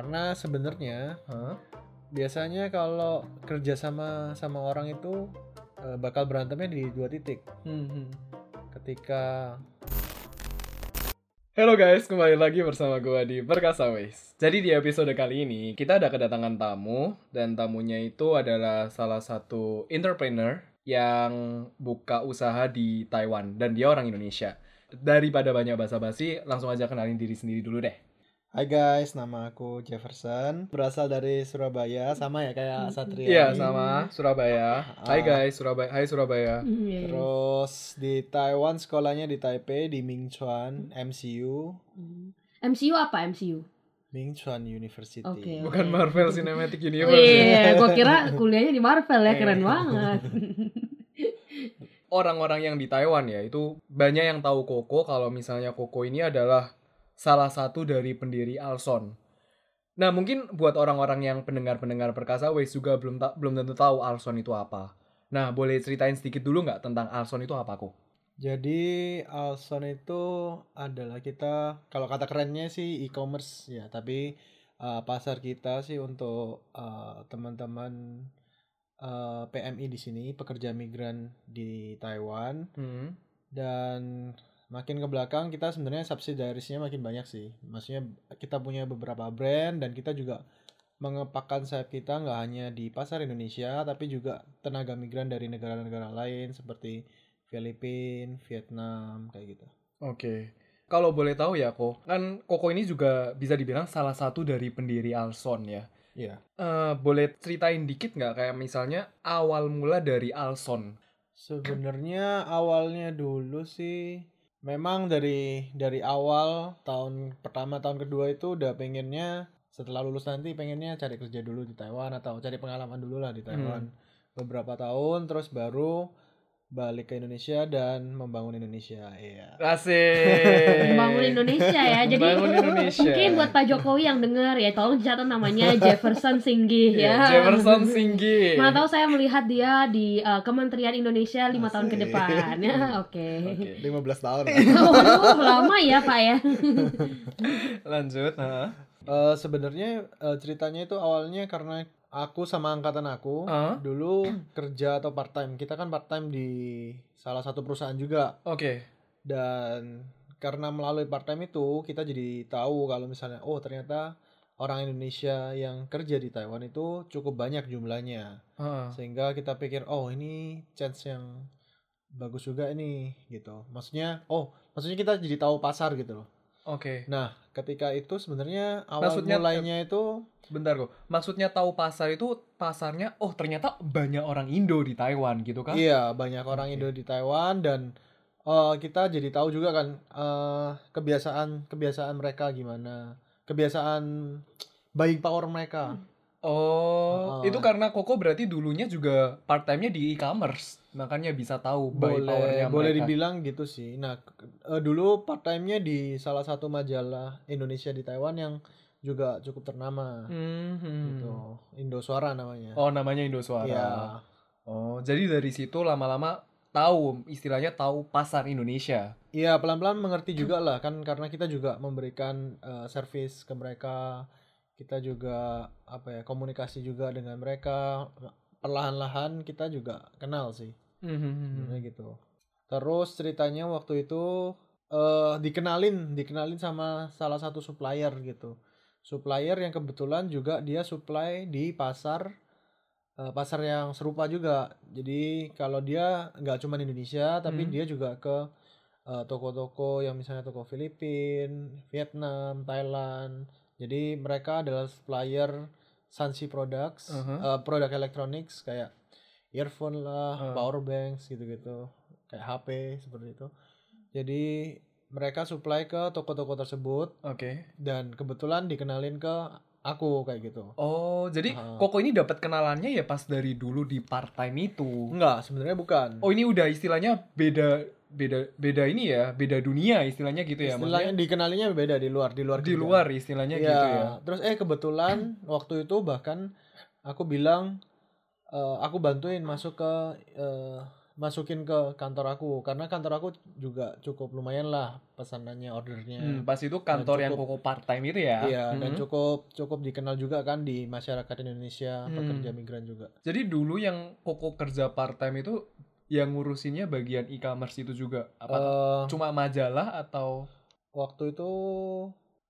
Karena sebenarnya Hah? biasanya kalau kerja sama sama orang itu eh, bakal berantemnya di dua titik. Hmm, Ketika Halo guys, kembali lagi bersama gue di Perkasa Ways. Jadi di episode kali ini kita ada kedatangan tamu dan tamunya itu adalah salah satu entrepreneur yang buka usaha di Taiwan dan dia orang Indonesia. Daripada banyak basa-basi, langsung aja kenalin diri sendiri dulu deh. Hai guys, nama aku Jefferson, berasal dari Surabaya, sama ya kayak Satria. Iya, sama Surabaya. Hai Ah. guys, Surabaya. Hai Surabaya. Iya, Terus di Taiwan sekolahnya di Taipei di Mingchuan MCU, MCU apa MCU? Mingchuan University. Oke. Bukan Marvel Cinematic Oh, Universe. Iya, gua kira kuliahnya di Marvel ya, Iya. keren banget. orang-orang yang di Taiwan ya itu banyak yang tahu Koko kalau misalnya Koko ini adalah salah satu dari pendiri Alson. Nah mungkin buat orang-orang yang pendengar-pendengar perkasa Waze juga belum ta- belum tentu tahu Alson itu apa. Nah boleh ceritain sedikit dulu nggak tentang Alson itu apa kok? Jadi Alson itu adalah kita kalau kata kerennya sih e-commerce ya, tapi uh, pasar kita sih untuk uh, teman-teman uh, PMI di sini, pekerja migran di Taiwan Hmm. dan makin ke belakang kita sebenarnya subsidiarisnya makin banyak sih. Maksudnya kita punya beberapa brand dan kita juga mengepakkan sayap kita nggak hanya di pasar Indonesia tapi juga tenaga migran dari negara-negara lain seperti Filipina, Vietnam kayak gitu. Oke. Kalau boleh tahu ya kok, kan Koko ini juga bisa dibilang salah satu dari pendiri Alson ya. Iya. Eh, boleh ceritain dikit nggak kayak misalnya awal mula dari Alson? Sebenarnya awalnya dulu sih memang dari dari awal tahun pertama tahun kedua itu udah pengennya setelah lulus nanti pengennya cari kerja dulu di Taiwan atau cari pengalaman dulu lah di Taiwan. Beberapa tahun terus baru balik ke Indonesia dan membangun Indonesia iya Asik. Membangun Indonesia ya. Jadi Membangun Indonesia. mungkin buat Pak Jokowi yang dengar ya, tolong dicatat namanya Jefferson Singgih Iya, ya. Jefferson Singgi. Mana tahu saya melihat dia di uh, Kementerian Indonesia lima tahun ke depan. Ya, oke. Oke. 15 tahun Waduh, lama ya Pak ya. Lanjut. Nah. Eh, sebenarnya eh, ceritanya itu awalnya karena aku sama angkatan aku Ah. dulu kerja atau part time kita kan part time di salah satu perusahaan juga Oke. dan karena melalui part time itu kita jadi tahu kalau misalnya oh ternyata orang Indonesia yang kerja di Taiwan itu cukup banyak jumlahnya Ah. sehingga kita pikir oh ini chance yang bagus juga ini gitu maksudnya oh maksudnya kita jadi tahu pasar gitu loh Oke. nah ketika itu sebenarnya awal Maksudnya- mulainya itu Bentar kok. Maksudnya tahu pasar itu pasarnya oh ternyata banyak orang Indo di Taiwan gitu kan? Iya, banyak orang Oke. Indo di Taiwan dan eh, kita jadi tahu juga kan eh, kebiasaan kebiasaan mereka gimana, kebiasaan buying power mereka. Oh, Ah. itu karena Koko berarti dulunya juga part time-nya di e-commerce. Makanya bisa tahu boleh powernya boleh mereka. dibilang gitu sih. Nah, eh, dulu part time-nya di salah satu majalah Indonesia di Taiwan yang juga cukup ternama. Mhm. Gitu. Indo Suara namanya. Oh, namanya Indo Suara. Iya. Oh, jadi dari situ lama-lama tahu istilahnya tahu pasar Indonesia. Iya, pelan-pelan mengerti juga lah kan karena kita juga memberikan eh, service ke mereka. Kita juga apa ya, komunikasi juga dengan mereka. Perlahan-lahan kita juga kenal sih. Mhm. Sebenarnya gitu. Terus ceritanya waktu itu eh dikenalin, dikenalin sama salah satu supplier gitu. Supplier yang kebetulan juga dia supply di pasar eh, pasar yang serupa juga. Jadi kalau dia nggak cuma Indonesia, tapi Hmm. dia juga ke eh, toko-toko yang misalnya toko Filipina, Vietnam, Thailand. Jadi mereka adalah supplier Sansi Products, Uh-huh. eh, produk electronics kayak earphone lah, Uh. power banks gitu-gitu, kayak HP seperti itu. Jadi mereka supply ke toko-toko tersebut Oke. dan kebetulan dikenalin ke aku kayak gitu. Oh, jadi Ah. Koko ini dapat kenalannya ya pas dari dulu di part time itu. Enggak, sebenarnya bukan. Oh, ini udah istilahnya beda beda beda ini ya, beda dunia istilahnya gitu ya. Istilahnya Maksudnya dikenalinya beda di luar, di luar di kerja. luar istilahnya Iya. gitu ya. Terus eh kebetulan waktu itu bahkan aku bilang eh, aku bantuin masuk ke eh, masukin ke kantor aku karena kantor aku juga cukup lumayan lah pesanannya ordernya. Hmm, pas itu kantor yang cukup- koko part time itu ya. Iya, dan Hmm. cukup cukup dikenal juga kan di masyarakat Indonesia Hmm. pekerja migran juga. Jadi dulu yang koko kerja part time itu yang ngurusinnya bagian e-commerce itu juga apa? Eh, cuma majalah atau waktu itu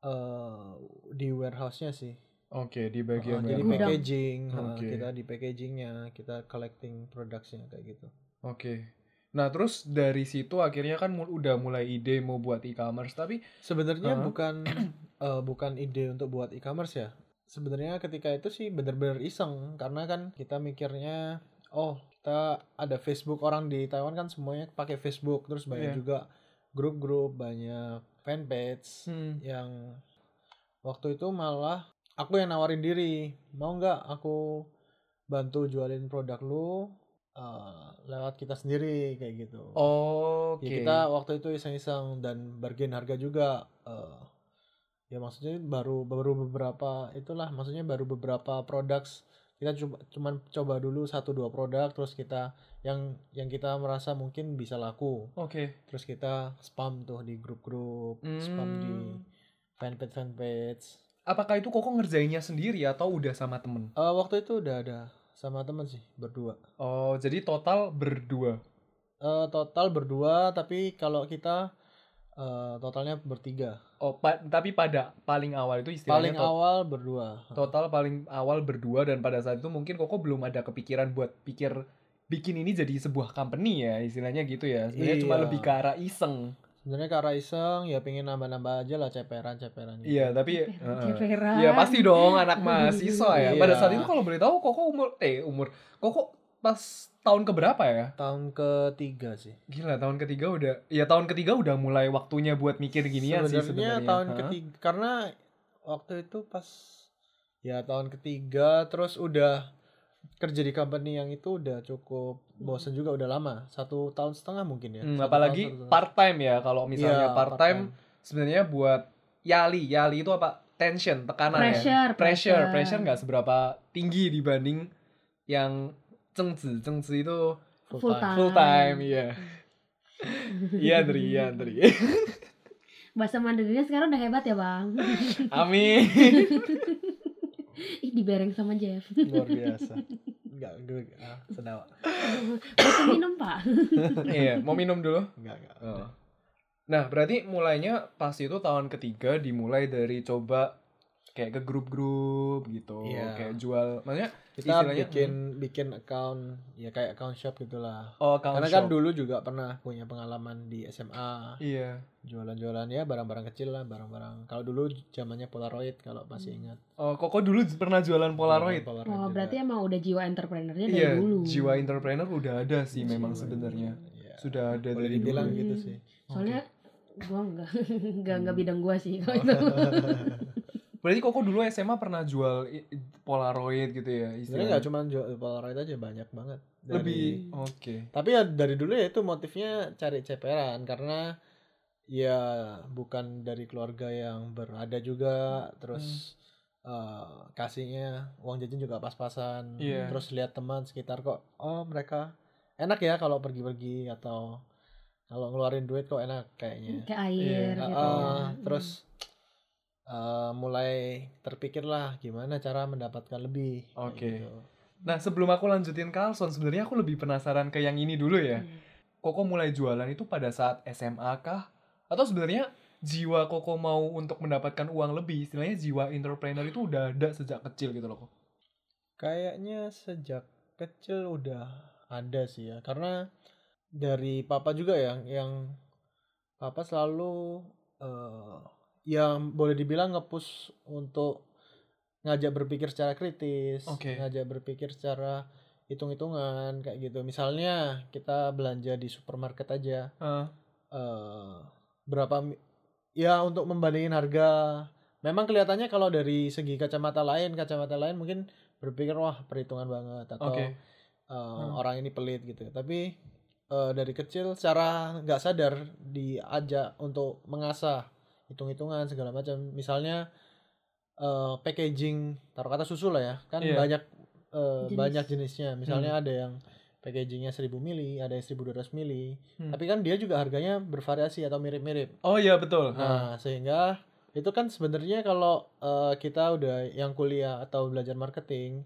eh di warehouse-nya sih. Oke, di Eh, bagian jadi Gudang. packaging, eh, Oke. kita di packagingnya, kita collecting productnya kayak gitu. Oke. Nah, terus dari situ akhirnya kan mul- udah mulai ide mau buat e-commerce, tapi Sebenarnya Hah? bukan eh, bukan ide untuk buat e-commerce ya. Sebenarnya ketika itu sih bener-bener iseng karena kan kita mikirnya oh kita ada Facebook orang di Taiwan kan semuanya pakai Facebook terus banyak Iya. juga grup-grup banyak fanpage hmm, yang waktu itu malah aku yang nawarin diri mau nggak aku bantu jualin produk lu eh, lewat kita sendiri kayak gitu. oke. Ya kita waktu itu iseng-iseng dan bargain harga juga. eh, ya maksudnya baru baru beberapa itulah maksudnya baru beberapa produk kita coba cuman coba dulu satu dua produk terus kita yang yang kita merasa mungkin bisa laku Oke. terus kita spam tuh di grup-grup spam di Hmm. fanpage fanpage Apakah itu koko ngerjainnya sendiri atau udah sama temen? Eh, waktu itu udah ada sama temen sih berdua Oh, jadi total berdua. Eh, total berdua tapi kalau kita eh, totalnya bertiga Oh, pa- tapi pada paling awal itu istilahnya paling to- awal berdua total paling awal berdua dan pada saat itu mungkin koko belum ada kepikiran buat pikir bikin ini jadi sebuah company ya istilahnya gitu ya sebenarnya cuma Iya. lebih ke arah iseng sebenarnya Kak iseng ya pengen nambah-nambah aja lah ceperan ceperan gitu. iya tapi Ceperan, heeh. ceperan. Iya pasti dong anak mahasiswa ya. Pada Iya. saat itu kalau boleh tahu Koko umur eh umur Koko pas tahun keberapa ya? tahun ketiga sih. Gila tahun ketiga udah ya tahun ketiga udah mulai waktunya buat mikir ginian sih sebenarnya sebenarnya. tahun Hah? ketiga karena waktu itu pas ya tahun ketiga terus udah kerja di company yang itu udah cukup bosen juga udah lama. Satu tahun setengah mungkin ya. Hmm, apalagi tahun, part time ya kalau misalnya Iya, part time sebenarnya buat yali. Yali itu apa? Tension tekanan ya? Pressure, pressure. pressure nggak seberapa tinggi dibanding yang cengzi cengzi itu full time. full time iya iya Dri iya Dri Bahasa Mandarinnya sekarang udah hebat ya bang. amin Ih dibereng sama Jeff. luar biasa enggak gue ah, sedawa Mau minum pak? iya mau minum dulu enggak enggak Oh. Nah, berarti mulainya pas itu tahun ketiga dimulai dari coba kayak ke grup-grup gitu, Iya. kayak jual, maksudnya kita istilahnya- bikin bikin account ya kayak account shop gitulah oh account karena shop. kan dulu juga pernah punya pengalaman di SMA Iya. jualan-jualan ya barang-barang kecil lah barang-barang kalau dulu zamannya Polaroid kalau masih ingat Oh, Koko dulu pernah jualan Polaroid. Jualan Oh juga. berarti emang udah jiwa entrepreneurnya dari Iya, dulu. jiwa entrepreneur udah ada sih memang Jiwa. sebenarnya. Iya. Sudah ada boleh dari dibilang dulu. gitu Hmm. sih Soalnya gua enggak enggak enggak Hmm. bidang gua sih kalau itu. Berarti Koko dulu SMA pernah jual Polaroid gitu ya sebenarnya istilahnya. nggak cuma Polaroid aja banyak banget Dari- Lebih oke. tapi ya dari dulu ya itu motifnya cari ceperan karena ya bukan dari keluarga yang berada juga terus eh, kasihnya uang jajan juga pas-pasan Iya. terus lihat teman sekitar kok oh mereka enak ya kalau pergi-pergi atau kalau ngeluarin duit kok enak kayaknya Kayak air Iya. gitu. Ah, ya. terus eh, mulai terpikirlah gimana cara mendapatkan lebih Oke. gitu. Nah, sebelum aku lanjutin Carlson, sebenarnya aku lebih penasaran ke yang ini dulu ya. Hmm. Koko mulai jualan itu pada saat SMA kah? Atau sebenarnya jiwa Koko mau untuk mendapatkan uang lebih, istilahnya jiwa entrepreneur itu udah ada sejak kecil gitu loh. Kok. Kayaknya sejak kecil udah ada sih ya karena dari papa juga ya yang papa selalu eh yang boleh dibilang ngepush untuk ngajak berpikir secara kritis, Oke. ngajak berpikir secara hitung-hitungan kayak gitu. Misalnya kita belanja di supermarket aja Ah, eh berapa ya untuk membandingin harga memang kelihatannya kalau dari segi kacamata lain kacamata lain mungkin berpikir wah perhitungan banget atau Oke. eh, Hmm. orang ini pelit gitu tapi eh, dari kecil secara nggak sadar diajak untuk mengasah hitung-hitungan segala macam misalnya eh, packaging taruh kata susu lah ya kan Iya. banyak eh, Jenis. banyak jenisnya misalnya ada yang packagingnya 1000 mili, ada yang 1200 mili. Hmm. Tapi kan dia juga harganya bervariasi atau mirip-mirip. Oh iya betul. Nah, sehingga itu kan sebenarnya kalau eh, kita udah yang kuliah atau belajar marketing,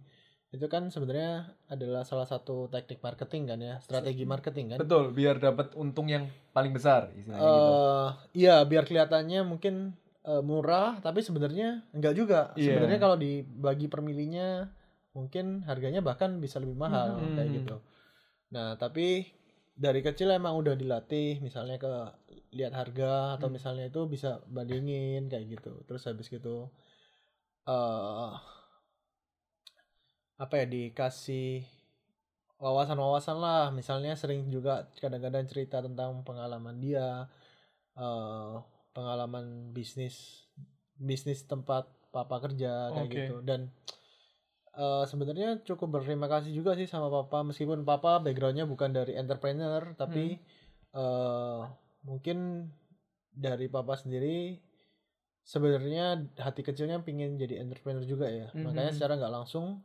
itu kan sebenarnya adalah salah satu teknik marketing kan ya, strategi marketing kan. Betul, biar dapat untung yang paling besar istilahnya gitu. Eh, iya, biar kelihatannya mungkin eh, murah, tapi sebenarnya enggak juga. Iya. Sebenarnya kalau dibagi per milinya, mungkin harganya bahkan bisa lebih mahal Mhm. kayak gitu. Nah, tapi dari kecil emang udah dilatih, misalnya ke lihat harga atau Hmm. misalnya itu bisa bandingin kayak gitu. Terus habis gitu eh apa ya dikasih wawasan-wawasan lah. Misalnya sering juga kadang-kadang cerita tentang pengalaman dia eh pengalaman bisnis bisnis tempat papa kerja kayak Oke. gitu. Dan eh sebenarnya cukup berterima kasih juga sih sama papa. Meskipun papa backgroundnya bukan dari entrepreneur tapi eh mungkin dari papa sendiri sebenarnya hati kecilnya pingin jadi entrepreneur juga ya. Mhm. makanya secara nggak langsung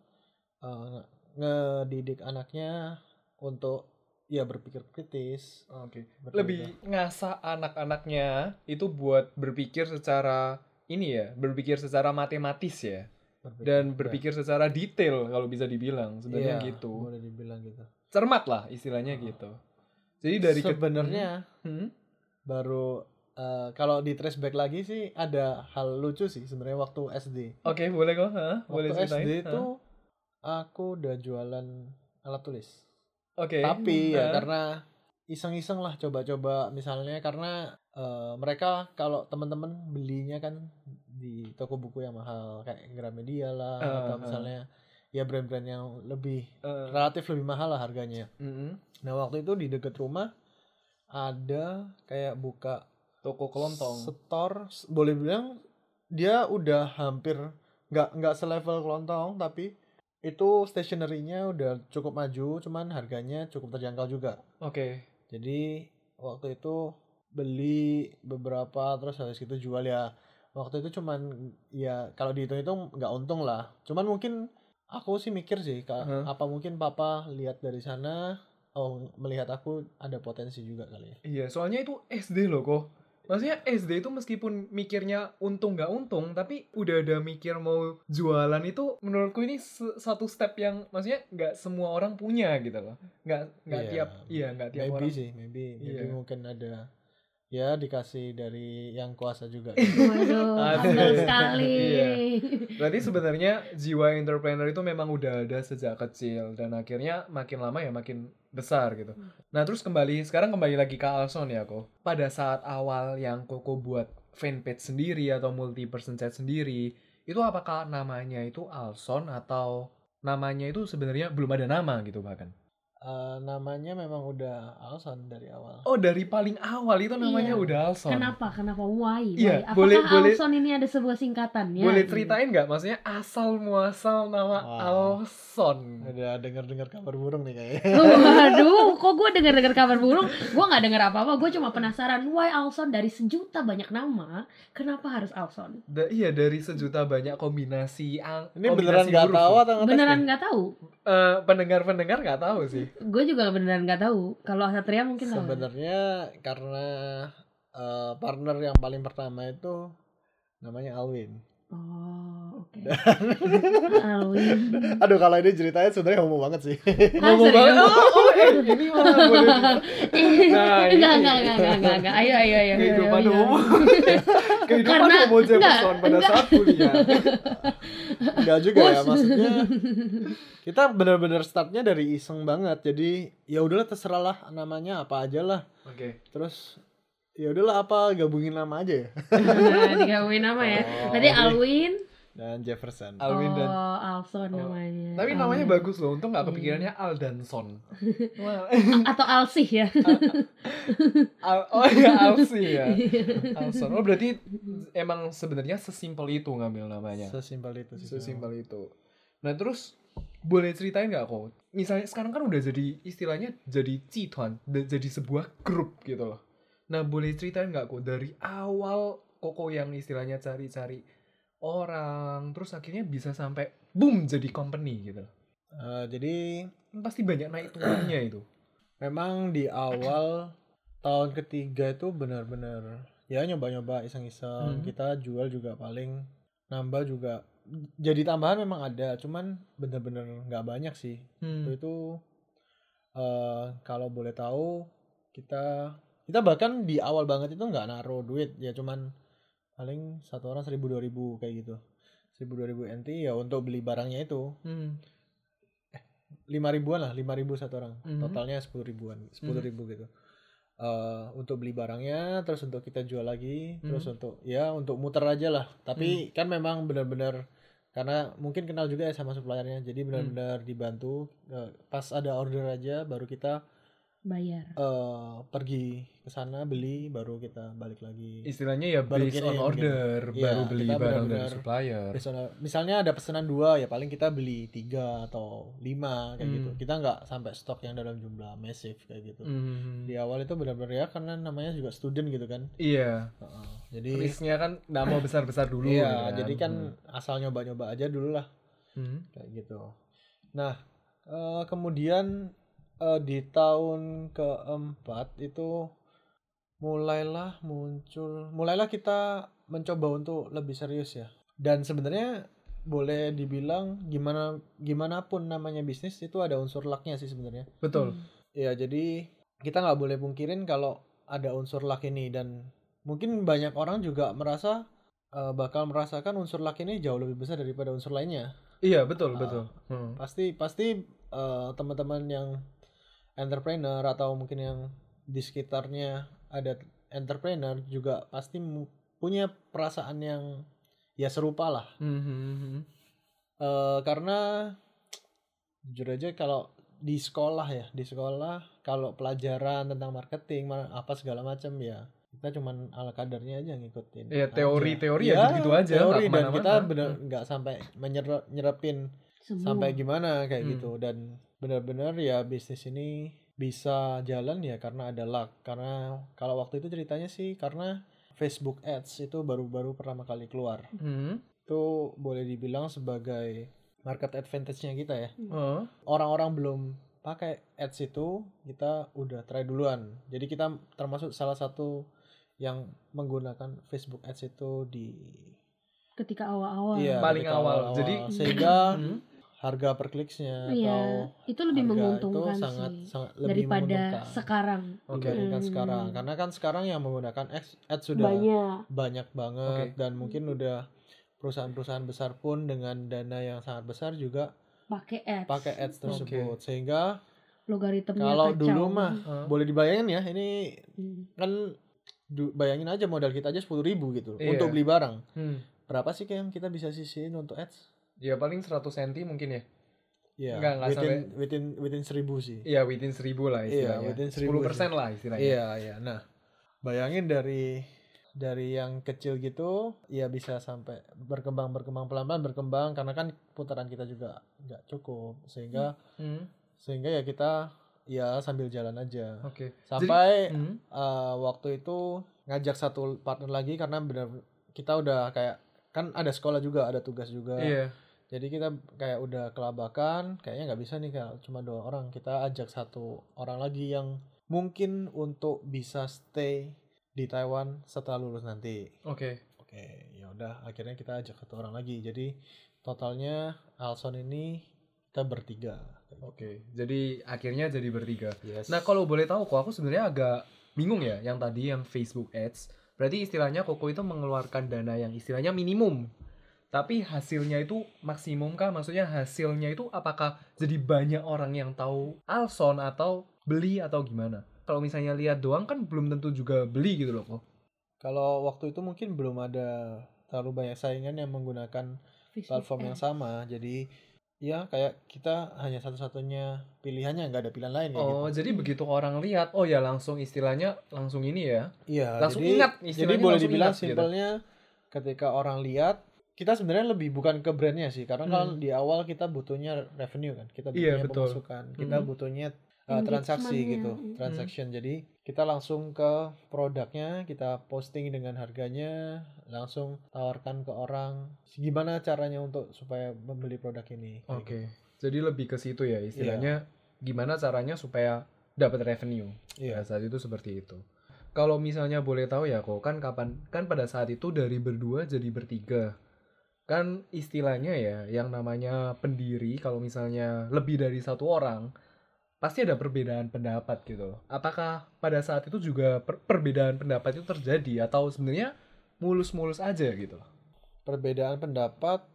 eh, nge- ngedidik anaknya untuk ya berpikir kritis Oke. Seperti Lebih itu. ngasah anak-anaknya itu buat berpikir secara ini ya, berpikir secara matematis ya, Berpikir- dan ya. berpikir secara detail kalau bisa dibilang sebenarnya Iya, gitu. boleh dibilang gitu Cermat lah istilahnya Oh. gitu. Jadi dari sebenarnya Hmm? baru eh, kalau di trace back lagi sih ada hal lucu sih sebenarnya waktu SD Oke, boleh kok, boleh waktu ceritain. SD itu aku udah jualan alat tulis Oke. tapi ya Hah? karena iseng-iseng lah coba-coba misalnya karena eh, mereka kalau teman-teman belinya kan di toko buku yang mahal kayak Gramedia lah Ah, atau ah. misalnya ya brand-brand yang lebih Eh, relatif lebih mahal lah harganya. mm-mm. Nah waktu itu di deket rumah ada kayak buka Toko kelontong. store s- boleh bilang dia udah hampir nggak nggak selevel kelontong tapi itu stationery-nya udah cukup maju cuman harganya cukup terjangkau juga Oke. jadi waktu itu beli beberapa terus habis itu jual ya waktu itu cuman ya kalau dihitung itu nggak untung lah cuman mungkin aku sih mikir sih Kak, Hah? apa mungkin papa lihat dari sana oh melihat aku ada potensi juga kali ya Iya, soalnya itu SD loh kok. Maksudnya SD itu meskipun mikirnya untung nggak untung, tapi udah ada mikir mau jualan itu menurutku ini satu step yang maksudnya nggak semua orang punya gitu loh. Nggak nggak Iya, tiap iya nggak tiap maybe orang. sih maybe maybe Iya. mungkin ada ya dikasih dari yang kuasa juga Waduh, sekali. Iya. Berarti sebenarnya jiwa entrepreneur itu memang udah ada sejak kecil dan akhirnya makin lama ya makin besar gitu. Nah terus kembali sekarang kembali lagi ke Alson ya kok. Pada saat awal yang Koko buat fanpage sendiri atau multi person chat sendiri, itu apakah namanya itu Alson atau namanya itu sebenarnya belum ada nama gitu bahkan? Eh, namanya memang udah Alson dari awal Oh dari paling awal itu namanya Iya. udah Alson. Kenapa? Kenapa? Why? Iya, Why? Apakah boleh- boleh- Alson ini ada sebuah singkatannya? Boleh Gitu. ceritain nggak? Maksudnya asal muasal nama Wah. Alson. udah dengar dengar kabar burung nih kayaknya Waduh, kok gue denger-denger kabar burung? Gue nggak denger apa-apa. Gue cuma penasaran. Why Alson dari sejuta banyak nama? Kenapa harus Alson? Da- iya dari sejuta banyak kombinasi ang ini kombinasi beneran nggak tahu ya. atau Beneran nggak tahu. Eh, pendengar-pendengar nggak tahu sih. Gue juga beneran nggak tahu. Kalau Satria mungkin sebenarnya karena eh, partner yang paling pertama itu namanya Alwin Oh, oke. Aduh kalau ini ceritanya sebenarnya homo banget sih Ah, Ngomong serius? banget. Oh, oh, eh, ini malah boleh. di- Nah, ini enggak, enggak, enggak, enggak, enggak, enggak. Ayo, ayo, ayo. kehidupan ayo, ayo. umum. kehidupan Karena- homo enggak, pada enggak. saat kuliah. Enggak juga ya maksudnya kita benar-benar startnya dari iseng banget jadi ya udahlah terserah lah namanya apa aja lah Oke. terus ya udahlah apa gabungin nama aja ya Nah, digabungin nama ya. Oh, Tadi Alwin. dan Jefferson Alwin dan Oh, Alson Oh. namanya. tapi namanya Alwin. bagus loh. Untung nggak Iya. kepikirannya Aldanson. Wah, A- Atau Alsih ya. Al- oh iya Alsi ya. Alson. Oh berarti emang sebenarnya sesimpel itu ngambil namanya. sesimpel itu sih Sesimpel itu. Nah terus boleh ceritain nggak kok? Misalnya sekarang kan udah jadi istilahnya jadi cituan, jadi sebuah grup gitu loh. Nah boleh ceritain nggak kok dari awal Koko yang istilahnya cari-cari orang, terus akhirnya bisa sampai boom jadi company gitu. Eh, jadi Kan Pasti banyak naik turunnya itu. memang di awal tahun ketiga itu benar-benar ya nyoba-nyoba iseng-iseng Hmm. kita jual juga paling nambah juga jadi tambahan memang ada cuman benar-benar nggak banyak sih Hmm. itu itu eh, kalau boleh tahu kita kita bahkan di awal banget itu nggak naruh duit ya cuman paling satu orang seribu dua ribu kayak gitu. Seribu dua ribu NT ya untuk beli barangnya itu. Hmm. lima ribuan lah lima ribu satu orang. Mhm. totalnya sepuluh ribuan sepuluh ribu gitu. Eh, untuk beli barangnya terus untuk kita jual lagi terus untuk ya untuk muter aja lah. Tapi kan memang benar-benar karena mungkin kenal juga ya sama suppliernya jadi benar-benar dibantu Eh, pas ada order aja baru kita bayar eh pergi ke sana beli baru kita balik lagi Istilahnya ya Baru based kirim, on gitu. order, Iya, baru beli kita barang dari supplier. On- misalnya ada pesanan dua ya paling kita beli tiga atau lima kayak Hmm. gitu kita nggak sampai stok yang dalam jumlah massive kayak gitu Hmm. di awal itu benar-benar ya karena namanya juga student gitu kan Iya. Heeh. jadi Risknya kan nggak mau besar-besar dulu. iya gitu jadi kan asal nyoba-nyoba aja dulu lah Hmm. kayak gitu nah eh, kemudian eh, di tahun keempat itu mulailah muncul mulailah kita mencoba untuk lebih serius ya dan sebenarnya boleh dibilang gimana gimana pun namanya bisnis itu ada unsur lucknya sih sebenarnya Betul. Ya jadi kita nggak boleh pungkirin kalau ada unsur luck ini dan mungkin banyak orang juga merasa eh, bakal merasakan unsur luck ini jauh lebih besar daripada unsur lainnya. Iya betul Ah. betul. Hmm. Pasti pasti eh, teman-teman yang entrepreneur atau mungkin yang di sekitarnya ada entrepreneur juga pasti punya perasaan yang ya serupa lah. Hmm, hmm, hmm. Eh, karena jujur aja kalau di sekolah ya di sekolah kalau pelajaran tentang marketing ma- apa segala macam ya kita cuman ala kadarnya aja ngikutin Iya, teori-teori ya gitu-gitu aja, teori dan kita bener nggak sampai menyerap nyerapin Semua. sampai gimana kayak Hmm. gitu dan benar-benar ya bisnis ini bisa jalan ya karena ada luck karena kalau waktu itu ceritanya sih karena Facebook Ads itu baru-baru pertama kali keluar Hmm. itu boleh dibilang sebagai market advantage-nya kita ya. Oh. Orang-orang belum pakai ads itu, kita udah try duluan. Jadi kita termasuk salah satu yang menggunakan Facebook ads itu di ketika awal-awal. iya, Paling ketika awal. awal-awal. Jadi- sehingga Hmm. Harga per kliksnya Iya, atau itu lebih harga menguntungkan itu sangat sih sangat lebih daripada menguntungkan sekarang. Oke. dibandingkan Hmm. sekarang. Karena kan sekarang yang menggunakan ads, ads sudah Banyak. banyak banget Oke. dan mungkin udah perusahaan-perusahaan besar pun dengan dana yang sangat besar juga pakai ads. pakai ads tersebut sehingga Logaritmnya kalau kacau. dulu mah Hah? boleh dibayangin ya ini Hmm. kan bayangin aja modal kita aja sepuluh ribu gitu Iya. untuk beli barang Hmm. berapa sih yang kita bisa sisihin untuk ads Ya paling 100 cm mungkin ya. ya Nggak, nggak within, sampai- within within seribu sih Iya, within 1000 lah Iya, istilahnya. within 1000 10% lah istilahnya. iya iya nah bayangin dari dari yang kecil gitu ya bisa sampai berkembang berkembang pelan pelan berkembang karena kan putaran kita juga nggak cukup sehingga Hmm. sehingga ya kita ya sambil jalan aja Oke. sampai Hmm. eh, waktu itu ngajak satu partner lagi karena benar kita udah kayak kan ada sekolah juga ada tugas juga Iya. Jadi kita kayak udah kelabakan kayaknya nggak bisa nih kalau cuma dua orang kita ajak satu orang lagi yang mungkin untuk bisa stay di Taiwan setelah lulus nanti Oke. oke ya udah akhirnya kita ajak satu orang lagi jadi totalnya Alson ini kita bertiga Oke. Jadi akhirnya jadi bertiga. yes Nah, kalau boleh tahu kok aku sebenarnya agak bingung ya yang tadi yang Facebook Ads. Berarti istilahnya Koko itu mengeluarkan dana yang istilahnya minimum. Tapi hasilnya itu maksimum kah? Maksudnya hasilnya itu apakah jadi banyak orang yang tahu Alson atau beli atau gimana? Kalau misalnya lihat doang kan belum tentu juga beli gitu loh kok. Kalau waktu itu mungkin belum ada terlalu banyak saingan yang menggunakan platform yang ads. sama. Jadi ya kayak kita hanya satu-satunya pilihannya nggak ada pilihan lain kayak Oh, jadi begitu orang lihat, oh ya langsung istilahnya langsung ini ya. gitu. Iya, langsung jadi, ingat, Jadi istilahnya boleh langsung dibilang ingat gitu. simpelnya ketika orang lihat kita sebenarnya lebih bukan ke brandnya sih karena kalau Hmm. di awal kita butuhnya revenue kan kita Iya, butuhnya betul. pemasukan kita Hmm. butuhnya uh, transaksi Engagementnya. gitu Hmm. transaction jadi kita langsung ke produknya kita posting dengan harganya langsung tawarkan ke orang gimana caranya untuk supaya membeli produk ini. kayak Oke. gitu. Jadi lebih ke situ ya istilahnya gimana caranya supaya dapat revenue. Iya. Pada saat itu seperti itu. Kalau misalnya boleh tahu ya kok kan kapan kan pada saat itu dari berdua jadi bertiga. Kan istilahnya ya yang namanya pendiri kalau misalnya lebih dari satu orang pasti ada perbedaan pendapat gitu. Apakah pada saat itu juga per- perbedaan pendapat itu terjadi atau sebenarnya mulus-mulus aja gitu? Perbedaan pendapat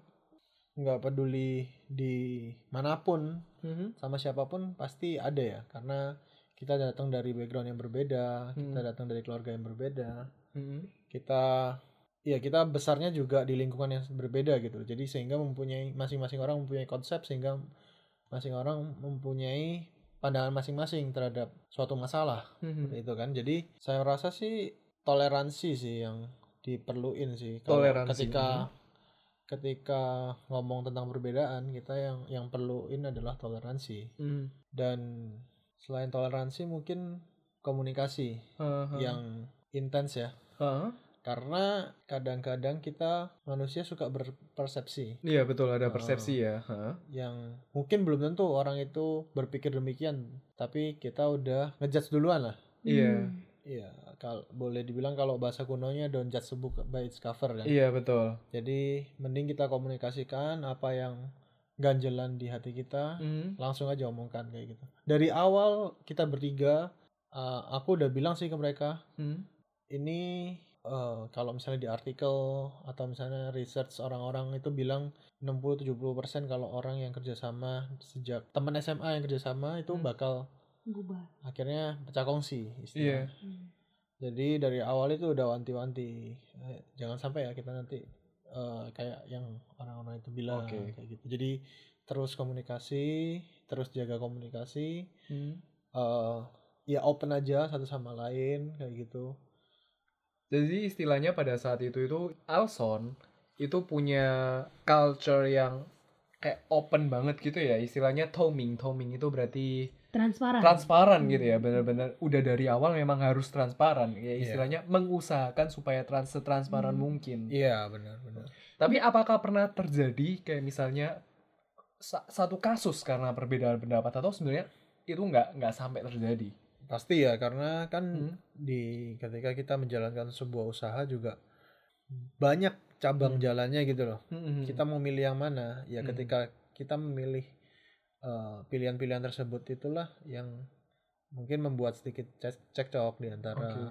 nggak peduli di mana pun sama siapa pun pasti ada ya karena kita datang dari background yang berbeda, kita Hmm. datang dari keluarga yang berbeda. kita ya kita besarnya juga di lingkungan yang berbeda gitu. Jadi sehingga mempunyai masing-masing orang mempunyai konsep sehingga masing orang mempunyai pandangan masing-masing terhadap suatu masalah. Seperti itu kan. Jadi saya rasa sih toleransi sih yang diperluin sih. Kalau Toleransi, ketika ketika ngomong tentang perbedaan kita yang yang perluin adalah toleransi. Dan selain toleransi mungkin komunikasi yang intens ya karena kadang-kadang kita manusia suka berpersepsi Iya betul ada Oh. persepsi ya. Hah? yang mungkin belum tentu orang itu berpikir demikian tapi kita udah ngejudge duluan lah Iya. Hmm. iya kalau boleh dibilang kalau bahasa kunonya don't judge a book by its cover kan Iya betul. jadi mending kita komunikasikan apa yang ganjelan di hati kita langsung aja omongkan kayak gitu dari awal kita bertiga uh, aku udah bilang sih ke mereka ini eh, kalau misalnya di artikel atau misalnya research orang-orang itu bilang 60-70% kalau orang yang kerjasama sejak teman SMA yang kerjasama itu Hmm. bakal Bubar. akhirnya pecah kongsi istilahnya. Hmm. Jadi dari awal itu udah wanti-wanti eh, jangan sampai ya kita nanti eh, kayak yang orang-orang itu bilang Oke. kayak gitu. Jadi terus komunikasi, terus jaga komunikasi, eh ya open aja satu sama lain kayak gitu. Jadi istilahnya pada saat itu itu Alson itu punya culture yang kayak open banget gitu ya. Istilahnya toming. Toming itu berarti Transparan. transparan gitu ya. Benar-benar udah dari awal memang harus transparan. Ya Iya. istilahnya mengusahakan supaya trans setransparan Hmm. mungkin. Iya benar-benar. Tapi apakah pernah terjadi kayak misalnya sa- satu kasus karena perbedaan pendapat atau sebenarnya itu nggak nggak sampai terjadi? Pasti ya karena kan Hmm. di ketika kita menjalankan sebuah usaha juga banyak cabang Hmm. jalannya gitu loh. Hmm. Kita mau milih yang mana? Ya Hmm. ketika kita memilih eh, pilihan-pilihan tersebut itulah yang mungkin membuat sedikit cek- cekcok di antara Oke.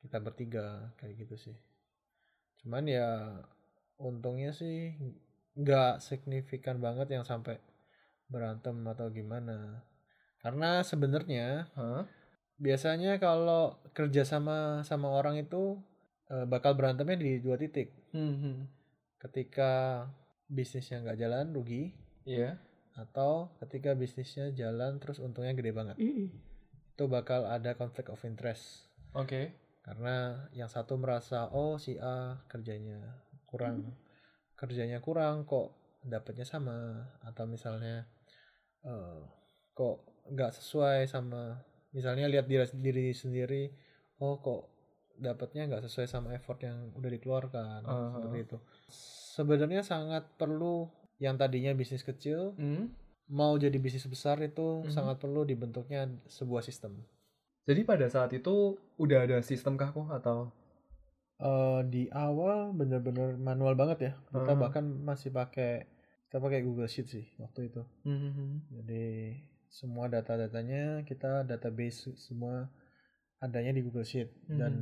kita bertiga kayak gitu sih. Cuman ya untungnya sih nggak signifikan banget yang sampai berantem atau gimana. Karena sebenarnya Hah? Biasanya kalau kerja sama sama orang itu eh, bakal berantemnya di dua titik. Hmm. Ketika bisnisnya nggak jalan rugi Iya. atau ketika bisnisnya jalan terus untungnya gede banget. Mm-mm. Itu bakal ada conflict of interest. Oke. Karena yang satu merasa oh si A kerjanya kurang kerjanya kurang kok dapatnya sama atau misalnya eh, kok nggak sesuai sama misalnya lihat diri, diri sendiri oh kok dapatnya nggak sesuai sama effort yang udah dikeluarkan Uh-huh. seperti itu sebenarnya sangat perlu yang tadinya bisnis kecil Hmm. mau jadi bisnis besar itu Mhm. sangat perlu dibentuknya sebuah sistem Jadi pada saat itu udah ada sistem kah kok atau? Eh, di awal bener-bener manual banget ya kita Uh-huh. bahkan masih pakai kita pakai Google Sheet sih waktu itu Hmm. Jadi semua data-datanya kita database semua adanya di Google Sheet Mhm. dan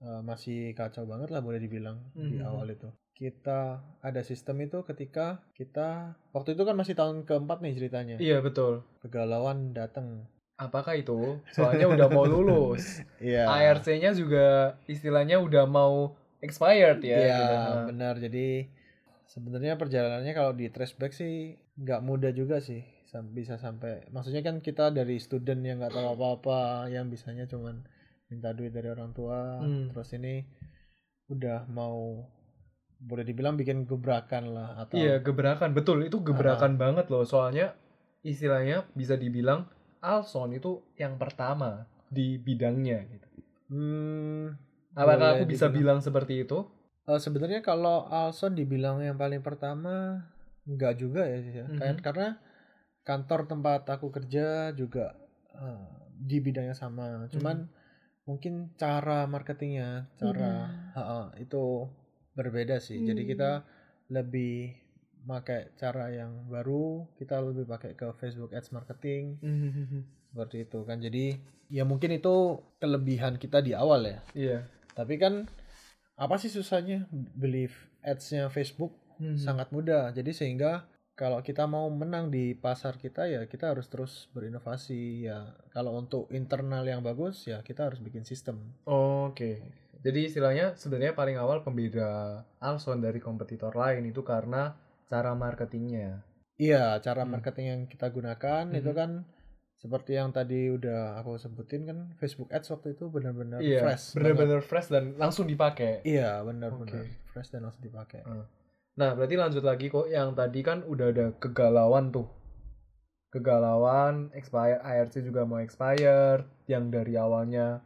uh, masih kacau banget lah boleh dibilang di Mhm. awal itu. Kita ada sistem itu ketika kita waktu itu kan masih tahun keempat nih ceritanya. Iya betul. Kegalauan datang. Apakah itu? Soalnya udah mau lulus. Iya. ARC-nya juga istilahnya udah mau expired ya. Iya, gitu. benar. Jadi sebenarnya perjalanannya kalau di trace back sih nggak mudah juga sih. Bisa sampai maksudnya kan kita dari student yang nggak tahu apa-apa, yang bisanya cuman minta duit dari orang tua, Hmm. terus ini udah mau boleh dibilang bikin gebrakan lah atau Iya gebrakan betul itu gebrakan banget loh soalnya istilahnya bisa dibilang Alson itu yang pertama di bidangnya gitu. Hmm, Apakah aku bisa dibilang- bilang seperti itu? Eh, sebenarnya kalau Alson dibilang yang paling pertama enggak juga ya, ya. Mhm. Kayak- karena kantor tempat aku kerja juga eh, di bidangnya sama. Cuman mungkin cara marketingnya cara Ha-ha, itu berbeda sih. Jadi Hmm. kita lebih pakai cara yang baru kita lebih pakai ke Facebook Ads marketing. Seperti itu kan. Jadi ya mungkin itu kelebihan kita di awal ya. Iya. tapi kan apa sih susahnya beli ads-nya Facebook? Mhm. sangat mudah. Jadi sehingga kalau kita mau menang di pasar kita ya kita harus terus berinovasi ya. Kalau untuk internal yang bagus ya kita harus bikin sistem. Oke. Jadi istilahnya sebenarnya paling awal pembeda Alson dari kompetitor lain itu karena cara marketingnya. Iya, cara Hmm. marketing yang kita gunakan itu Mhm. kan seperti yang tadi udah aku sebutin kan Facebook Ads waktu itu benar-benar Iya. fresh. banget. Bener-bener fresh dan langsung dipakai. Iya, benar-benar Oke. fresh dan langsung dipakai. Nah, berarti lanjut lagi kok yang tadi kan udah ada kegalauan tuh. Kegalauan, expire, ARC juga mau expire, yang dari awalnya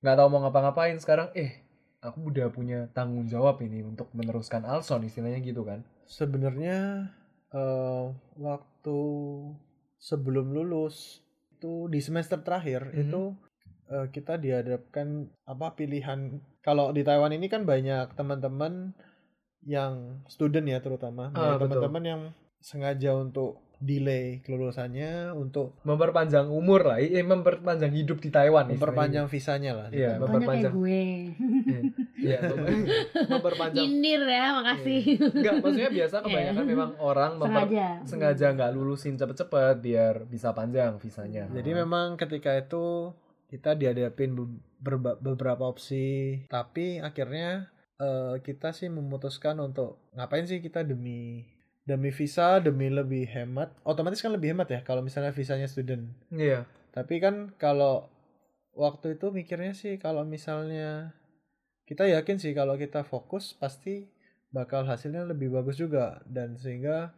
nggak tahu mau ngapa-ngapain sekarang eh aku udah punya tanggung jawab ini untuk meneruskan Alson istilahnya gitu kan. Sebenarnya eh, waktu sebelum lulus itu di semester terakhir Mhm. itu eh, kita dihadapkan apa pilihan kalau di Taiwan ini kan banyak teman-teman yang student ya terutama Ah, teman-teman yang sengaja untuk delay kelulusannya untuk Memperpanjang umur lah, eh memperpanjang hidup di Taiwan istilahnya. memperpanjang visanya lah Iya, kayak Memperpanjang. gue. Iya, memper- memperpanjang. Nyindir ya, makasih. Enggak, maksudnya biasa kebanyakan Iya. memang orang memper- Sengaja. sengaja nggak lulusin cepet-cepet biar bisa panjang visanya. Jadi memang ketika itu kita dihadapin beberapa opsi, tapi akhirnya eh, kita sih memutuskan untuk ngapain sih kita demi demi visa, demi lebih hemat. Otomatis kan lebih hemat ya kalau misalnya visanya student. Iya. Tapi kan kalau waktu itu mikirnya sih kalau misalnya kita yakin sih kalau kita fokus pasti bakal hasilnya lebih bagus juga dan sehingga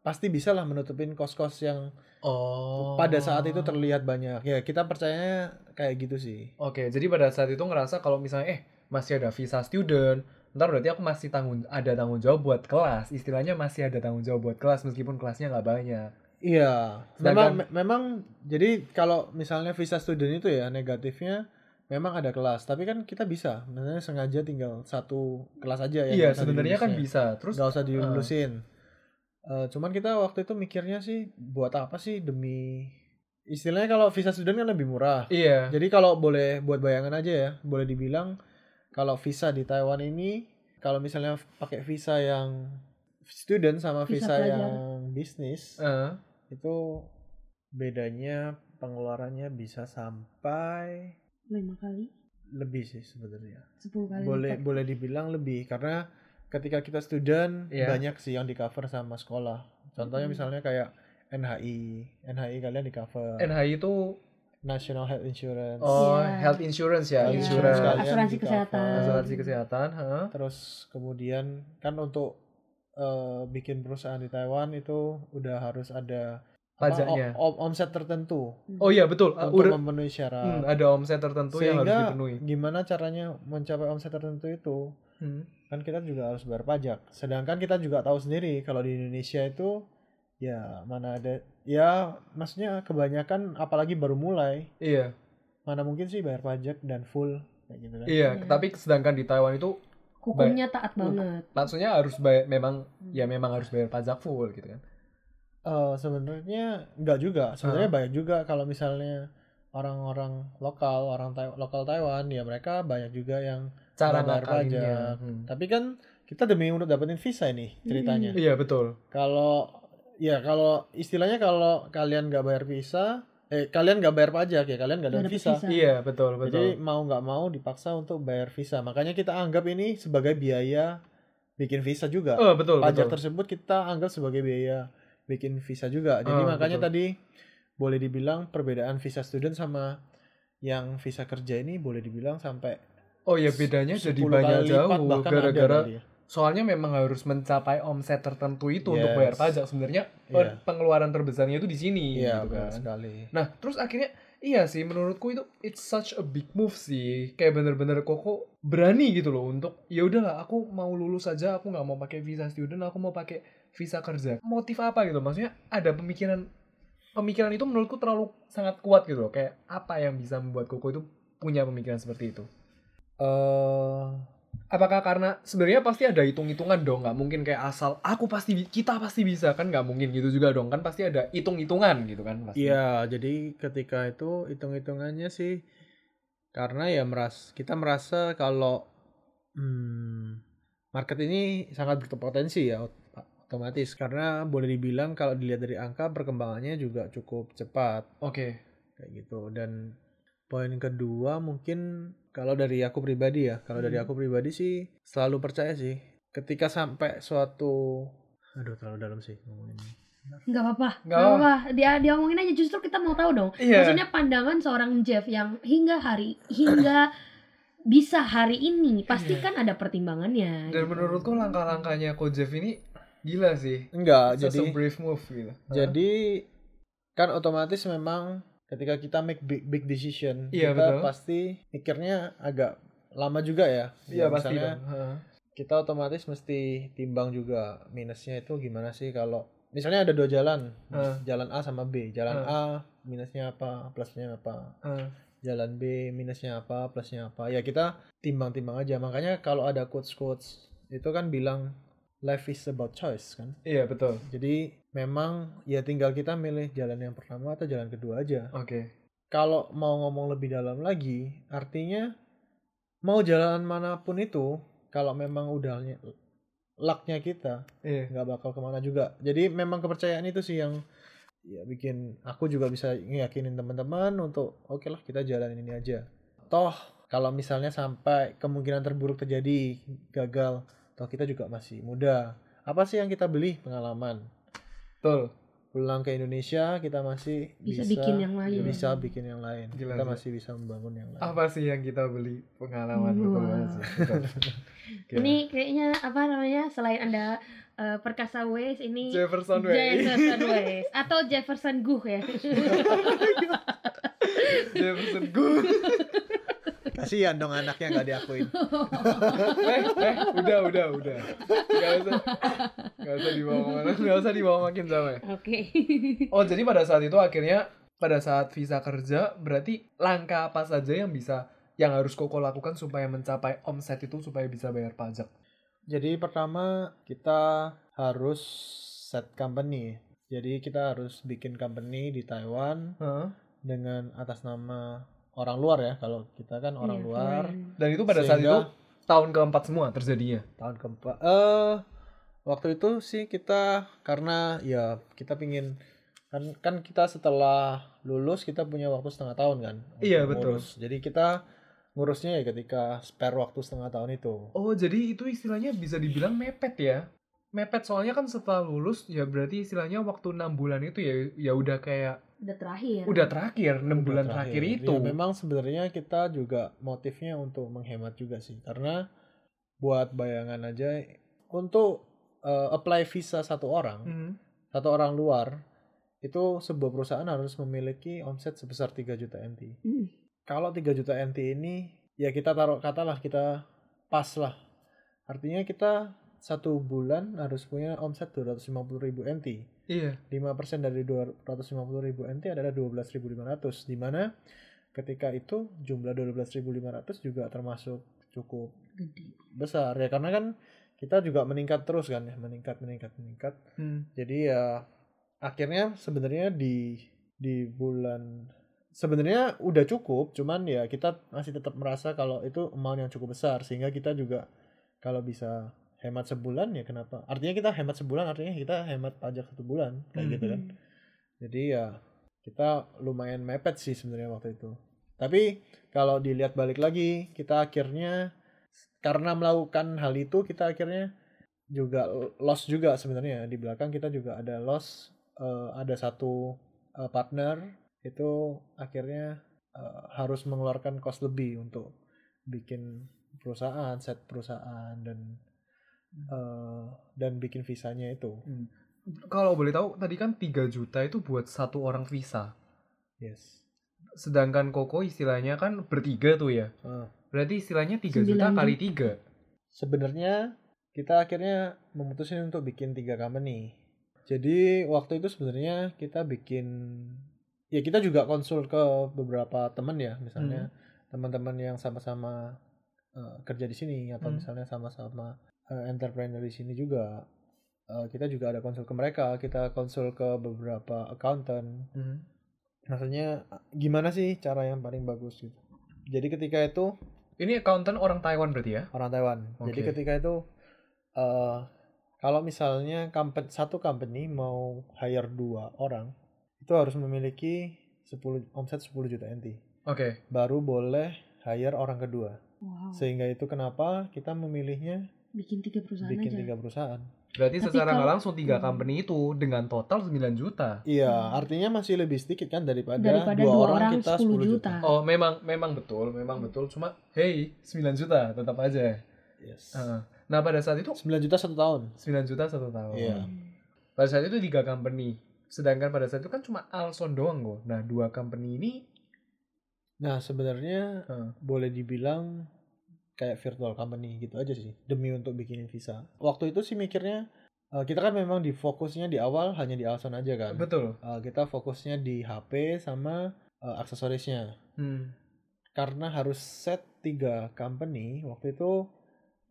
pasti bisa lah menutupin kos-kos yang Oh. pada saat itu terlihat banyak ya kita percayanya kayak gitu sih Oke, jadi pada saat itu ngerasa kalau misalnya eh masih ada visa student, ntar berarti aku masih tanggung ada tanggung jawab buat kelas. Istilahnya masih ada tanggung jawab buat kelas meskipun kelasnya nggak banyak. iya Sedangkan- memang me- memang jadi kalau misalnya visa student itu ya negatifnya memang ada kelas tapi kan kita bisa misalnya sengaja tinggal satu kelas aja ya iya, sebenarnya kan bisa. Terus nggak usah Eh, cuman kita waktu itu mikirnya sih buat apa sih demi istilahnya kalau visa student kan lebih murah iya. Jadi kalau boleh buat bayangan aja ya, boleh dibilang kalau visa di Taiwan ini kalau misalnya pakai visa yang student sama Visa visa, pelajar. yang bisnis Eh, itu bedanya pengeluarannya bisa sampai Lima kali, lebih sih sebenarnya. sepuluh kali. Boleh lipat. boleh dibilang lebih karena ketika kita student Iya. banyak sih yang di cover sama sekolah. Contohnya Hmm. misalnya kayak NHI, NHI kalian di cover. NHI itu National Health Insurance. oh Iya. health insurance ya, Iya. insurance. kalian Asuransi kesehatan. Asuransi kesehatan, heeh. Terus kemudian kan untuk eh, bikin perusahaan di Taiwan itu udah harus ada Pajaknya. om- omset tertentu Oh iya betul. Uh, untuk udah memenuhi hmm, syarat. ada omset tertentu yang harus Sehingga dipenuhi. gimana caranya mencapai omset tertentu itu? Hmm. Kan kita juga harus bayar pajak. Sedangkan kita juga tahu sendiri kalau di Indonesia itu ya mana ada ya maksudnya kebanyakan apalagi baru mulai Iya. mana mungkin sih bayar pajak dan full kayak gitu kan. Iya, Iya. tapi sedangkan di Taiwan itu Hukumnya taat banget. maksudnya harus bayar memang ya memang harus bayar pajak full gitu kan. Eh, sebenarnya enggak juga. Sebenarnya banyak juga kalau misalnya orang-orang lokal, orang Tai- lokal Taiwan ya mereka banyak juga yang Cara nggak bayar pajak. Hmm. Tapi kan kita demi untuk dapetin visa ini ceritanya. Iya, betul. Kalau ya kalau istilahnya kalau kalian nggak bayar visa, eh kalian nggak bayar pajak ya kalian nggak dapet visa. visa. Iya, betul, Jadi betul. mau nggak mau dipaksa untuk bayar visa. Makanya kita anggap ini sebagai biaya bikin visa juga. Oh, betul, Pajak betul. tersebut kita anggap sebagai biaya bikin visa juga. Jadi Oh, makanya betul. tadi boleh dibilang perbedaan visa student sama yang visa kerja ini boleh dibilang sampai Oh ya bedanya jadi 10 banyak jauh ada gara-gara. Soalnya memang harus mencapai omset tertentu itu untuk Yes. bayar pajak sebenarnya Iya. pengeluaran terbesarnya itu di sini Iya, gitu kan. sekali. Nah, terus akhirnya iya sih menurutku itu it's such a big move sih. Kayak bener-bener Koko berani gitu loh untuk ya udahlah aku mau lulus aja, aku nggak mau pakai visa student, aku mau pakai visa kerja. Motif apa gitu? Maksudnya ada pemikiran pemikiran itu menurutku terlalu sangat kuat gitu loh. Kayak apa yang bisa membuat Koko itu punya pemikiran seperti itu? Eh, Apakah karena sebenarnya pasti ada hitung-hitungan dong, nggak mungkin kayak asal aku pasti kita pasti bisa kan nggak mungkin gitu juga dong kan pasti ada hitung-hitungan gitu kan pasti. Iya, jadi ketika itu hitung-hitungannya sih karena ya meras kita merasa kalau hmm, market ini sangat berpotensi ya ot- otomatis karena boleh dibilang kalau dilihat dari angka perkembangannya juga cukup cepat Oke. kayak gitu dan poin kedua mungkin kalau dari aku pribadi ya kalau dari Hmm. aku pribadi sih selalu percaya sih ketika sampai suatu aduh terlalu dalam sih ngomongin ini. Nggak apa-apa, Nggak nggak apa-apa. Dia dia omongin aja justru kita mau tahu dong. Iya. Maksudnya pandangan seorang Jeff yang hingga hari hingga bisa hari ini pasti Iya. kan ada pertimbangannya. Dan gitu. menurutku langkah-langkahnya Coach Jeff ini gila sih. enggak It's jadi brave move gitu. Jadi kan otomatis memang ketika kita make big, big decision, Iya, kita betul. pasti mikirnya agak lama juga ya. Iya Ya, pasti misalnya dong. Heeh. Kita otomatis mesti timbang juga minusnya itu gimana sih kalau misalnya ada dua jalan, Heeh. jalan A sama B. Jalan Heeh. A minusnya apa, plusnya apa. Heeh. Jalan B minusnya apa, plusnya apa. Ya kita timbang-timbang aja. Makanya kalau ada quotes-quotes itu kan bilang life is about choice kan. Iya betul. Jadi memang ya tinggal kita milih jalan yang pertama atau jalan kedua aja. Oke. Kalau mau ngomong lebih dalam lagi, artinya mau jalan mana pun itu, kalau memang udah ny- lucknya kita, Iya. nggak bakal ke mana juga. Jadi memang kepercayaan itu sih yang ya bikin aku juga bisa ngeyakinin teman-teman untuk oke lah kita jalanin ini aja. Toh kalau misalnya sampai kemungkinan terburuk terjadi gagal, toh kita juga masih muda. Apa sih yang kita beli? Pengalaman Betul. pulang ke Indonesia kita masih Bisa bisa, bikin yang lain. bisa bikin yang lain Gila kita sih. masih bisa membangun yang lain Apa sih yang kita beli pengalaman betul Wah. banget sih. Betul. Gila. Ini kayaknya apa namanya selain anda eh, perkasa Waze ini Jefferson Way. Jefferson Waze atau Jefferson Guh ya. Jefferson Good. kasihan dong anaknya nggak diakuin eh, eh, udah, udah, udah. Gak usah, gak usah dibawa ke mana, gak usah dibawa makin sama. Oke. Oh, jadi pada saat itu akhirnya pada saat visa kerja berarti langkah apa saja yang bisa yang harus Koko lakukan supaya mencapai omset itu supaya bisa bayar pajak. jadi pertama kita harus set company jadi kita harus bikin company di Taiwan Heeh. dengan atas nama orang luar ya kalau kita kan orang Iya, luar. Dan itu pada saat itu tahun keempat semua terjadinya. tahun keempat eh waktu itu sih kita karena ya kita pingin kan kan kita setelah lulus kita punya waktu setengah tahun kan Iya, betul. ngurus. jadi kita ngurusnya ya ketika spare waktu setengah tahun itu Oh, jadi itu istilahnya bisa dibilang mepet ya. Mepet soalnya kan setelah lulus ya berarti istilahnya waktu enam bulan itu ya ya udah kayak Udah terakhir. udah terakhir enam Udah bulan terakhir, itu. Ya, memang sebenarnya kita juga motifnya untuk menghemat juga sih karena buat bayangan aja untuk eh, apply visa satu orang Hmm. satu orang luar itu sebuah perusahaan harus memiliki omset sebesar 3 juta NT. Hmm. Kalau 3 juta NT ini ya kita taruh katalah kita pas lah. Artinya kita satu bulan harus punya omset 250 ribu NT. Iya. 5% dari 250 ribu NT adalah 12.500 di mana ketika itu jumlah 12.500 juga termasuk cukup Gede. besar ya karena kan kita juga meningkat terus kan ya meningkat meningkat meningkat Hmm. jadi ya akhirnya sebenarnya di di bulan sebenarnya udah cukup cuman ya kita masih tetap merasa kalau itu amount yang cukup besar sehingga kita juga kalau bisa hemat sebulan ya kenapa? Artinya kita hemat sebulan artinya kita hemat pajak satu bulan kayak Hmm. gitu kan. Jadi ya kita lumayan mepet sih sebenarnya waktu itu. Tapi kalau dilihat balik lagi kita akhirnya karena melakukan hal itu kita akhirnya juga loss juga sebenarnya. Di belakang kita juga ada loss eh, ada satu eh, partner itu akhirnya eh, harus mengeluarkan cost lebih untuk bikin perusahaan set perusahaan dan eh, dan bikin visanya itu. Kalau boleh tahu tadi kan 3 juta itu buat satu orang visa. Yes. Sedangkan Koko istilahnya kan bertiga tuh ya. Ah. Berarti istilahnya 3 juta kali. 3. Sebenarnya kita akhirnya memutuskan untuk bikin tiga company. Jadi waktu itu sebenarnya kita bikin ya kita juga konsul ke beberapa teman ya, misalnya teman-teman yang sama-sama eh, kerja di sini atau Hmm. misalnya sama-sama eh, entrepreneur di sini juga. Eh, kita juga ada konsul ke mereka, kita konsul ke beberapa accountant. Maksudnya gimana sih cara yang paling bagus gitu. Jadi ketika itu Ini accountant orang Taiwan berarti ya? orang Taiwan. Jadi Oke. ketika itu eh kalau misalnya company, satu company mau hire dua orang, itu harus memiliki 10 omset 10 juta NT. Oke. Baru boleh hire orang kedua. Wow. Sehingga itu kenapa kita memilihnya Bikin tiga perusahaan bikin aja. tiga perusahaan. Berarti Tapi secara nggak kalau- langsung tiga Hmm. company itu dengan total 9 juta. Iya, Hmm. artinya masih lebih sedikit kan daripada, Daripada dua, dua orang, orang kita 10 10 juta. juta. Oh, memang memang betul, memang betul. Cuma hey, 9 juta tetap aja. Yes. Heeh. Nah, pada saat itu 9 juta satu tahun. 9 juta satu tahun. Iya. Pada saat itu tiga company. Sedangkan pada saat itu kan cuma Alson doang kok. Nah, dua company ini Nah, sebenarnya Heeh. boleh dibilang kayak virtual company gitu aja sih demi untuk bikinin visa. Waktu itu sih mikirnya eh, kita kan memang di fokusnya di awal hanya di Alson aja kan. betul. Eh, kita fokusnya di HP sama eh, aksesorisnya. Hmm. Karena harus set tiga company, waktu itu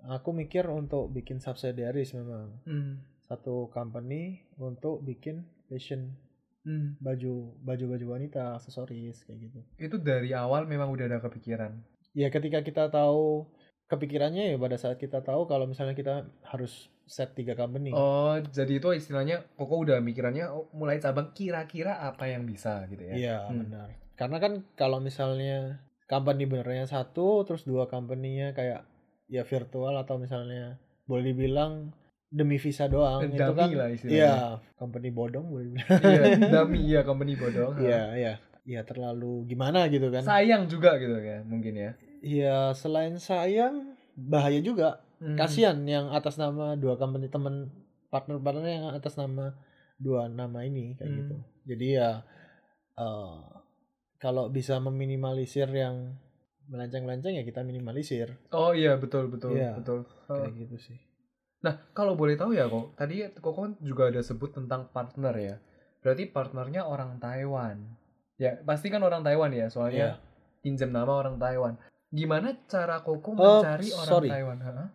aku mikir untuk bikin subsidiaries memang. Hmm. Satu company untuk bikin fashion Hmm. baju baju baju wanita, aksesoris kayak gitu. Itu dari awal memang udah ada kepikiran. ya ketika kita tahu kepikirannya ya pada saat kita tahu kalau misalnya kita harus set tiga company Oh, jadi itu istilahnya Koko udah mikirannya oh, mulai cabang kira-kira apa yang bisa gitu ya. iya Hmm. benar karena kan kalau misalnya company benernya satu terus dua company-nya kayak ya virtual atau misalnya boleh dibilang demi visa doang Eh, itu dummy kan lah istilahnya. iya company bodong boleh dibilang iya, dummy iya company bodong. iya iya iya terlalu gimana gitu kan Sayang juga gitu ya, mungkin ya. Iya selain sayang bahaya juga Hmm. kasihan yang atas nama dua company temen partner partner yang atas nama dua nama ini kayak Hmm. gitu jadi ya eh, kalau bisa meminimalisir yang melenceng-lenceng ya kita minimalisir Oh iya, betul betul Iya. betul. Oh. kayak gitu sih Nah, kalau boleh tahu ya kok, tadi kan juga ada sebut tentang partner ya. Berarti partnernya orang Taiwan. Ya, pasti kan orang Taiwan ya, soalnya pinjam nama orang Taiwan. Gimana cara Koko Oh, mencari orang sorry. Taiwan? Hah?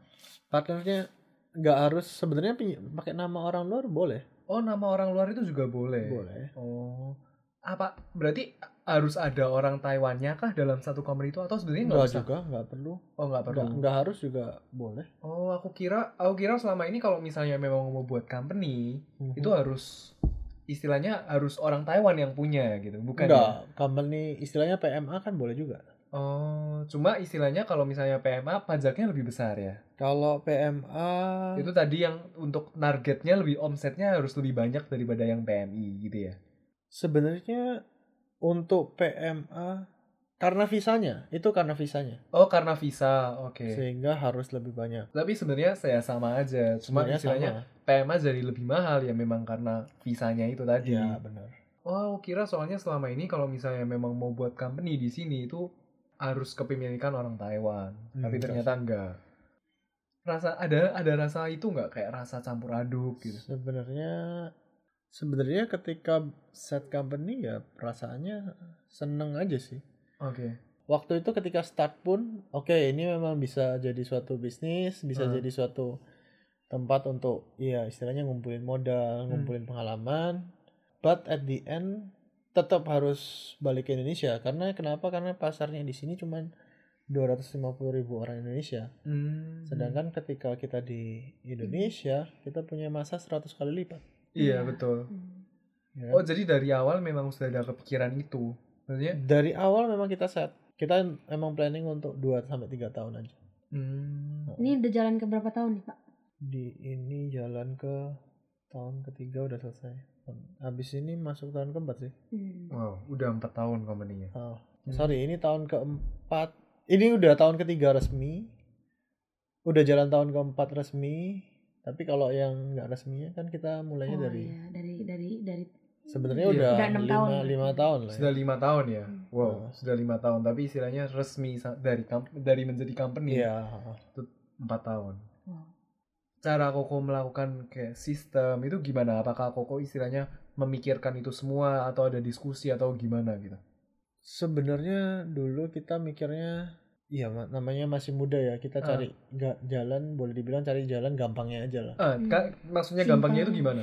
partnernya nggak harus sebenarnya pakai nama orang luar boleh Oh, nama orang luar itu juga boleh. boleh Oh. Apa berarti harus ada orang Taiwannya kah dalam satu company itu atau sebenarnya nggak usah? juga nggak perlu Oh, nggak perlu. nggak harus juga boleh Oh, aku kira aku kira selama ini kalau misalnya memang mau buat company, Mhm. itu harus istilahnya harus orang Taiwan yang punya gitu, bukan enggak ya? company istilahnya PMA kan boleh juga Oh, cuma istilahnya kalau misalnya PMA pajaknya lebih besar ya. kalau PMA Itu tadi yang untuk targetnya lebih omsetnya harus lebih banyak daripada yang PMI gitu ya. Sebenarnya untuk PMA karena visanya, itu karena visanya. Oh, karena visa. Oke. Sehingga harus lebih banyak. Tapi sebenarnya saya sama aja. Cuma Sebenarnya istilahnya sama. PMA jadi lebih mahal ya memang karena visanya itu tadi. Iya, benar. Oh, kira soalnya selama ini kalau misalnya memang mau buat company di sini itu harus kepemilikan orang Taiwan. Hmm, Tapi terus. ternyata enggak. Rasa ada ada rasa itu enggak kayak rasa campur aduk gitu. Sebenarnya sebenarnya ketika set company ya perasaannya seneng aja sih. Oke. Waktu itu ketika start pun, oke ini memang bisa jadi suatu bisnis, bisa Hmm. jadi suatu tempat untuk ya istilahnya ngumpulin modal, Hmm. ngumpulin pengalaman. But at the end tetap harus balik ke Indonesia karena kenapa? Karena pasarnya di sini cuman 250 ribu orang Indonesia. Hmm. Sedangkan ketika kita di Indonesia, kita punya masa 100 kali lipat. Iya, betul. Hmm. ya? Oh, jadi dari awal memang sudah ada kepikiran itu. Maksudnya Dari awal memang kita set. Kita emang planning untuk 2 sampai 3 tahun aja. hmm. Ini udah jalan ke berapa tahun nih Pak? Di ini jalan ke tahun ketiga udah selesai. Habis ini masuk tahun keempat sih. Hmm. Wow, udah empat tahun company-nya. Oh, Hmm. sorry, ini tahun keempat. Ini udah tahun ketiga resmi. Udah jalan tahun keempat resmi. Tapi kalau yang nggak resminya kan kita mulainya Oh, dari iya. dari dari dari sebenarnya Iya. udah lima, tahun. lima tahun lah. ya. Sudah lima tahun ya. Hmm. Wow, Oh. sudah lima tahun. Tapi istilahnya resmi dari dari menjadi company Iya. empat tahun. Cara Koko melakukan kayak sistem itu gimana? Apakah Koko istilahnya memikirkan itu semua atau ada diskusi atau gimana gitu? Sebenarnya dulu kita mikirnya Iya, ma- namanya masih muda ya. Kita Ah. cari nggak jalan, boleh dibilang cari jalan gampangnya aja lah. Ah, Hmm. Kak, maksudnya Simpel. gampangnya itu gimana?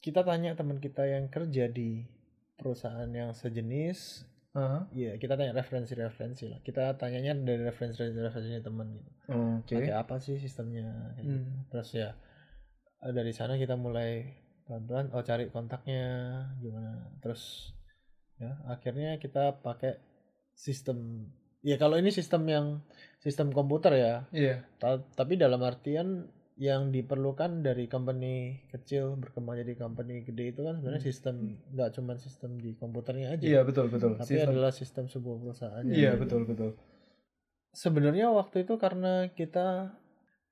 Kita tanya teman kita yang kerja di perusahaan yang sejenis, Iya, kita tanya referensi-referensi lah. Kita tanyanya dari referensi-referensinya teman gitu. Oke. Pakai apa sih sistemnya? kayak gitu. Hmm. Terus ya dari sana kita mulai pelan-pelan oh cari kontaknya gimana. Terus ya akhirnya kita pakai sistem ya kalau ini sistem yang sistem komputer ya. Iya. Ta- tapi dalam artian yang diperlukan dari company kecil berkembang jadi company gede itu kan sebenarnya Hmm. sistem nggak cuma sistem di komputernya aja Iya, betul betul. tapi Sistem- adalah sistem sebuah perusahaan. Iya, betul betul. Sebenarnya waktu itu karena kita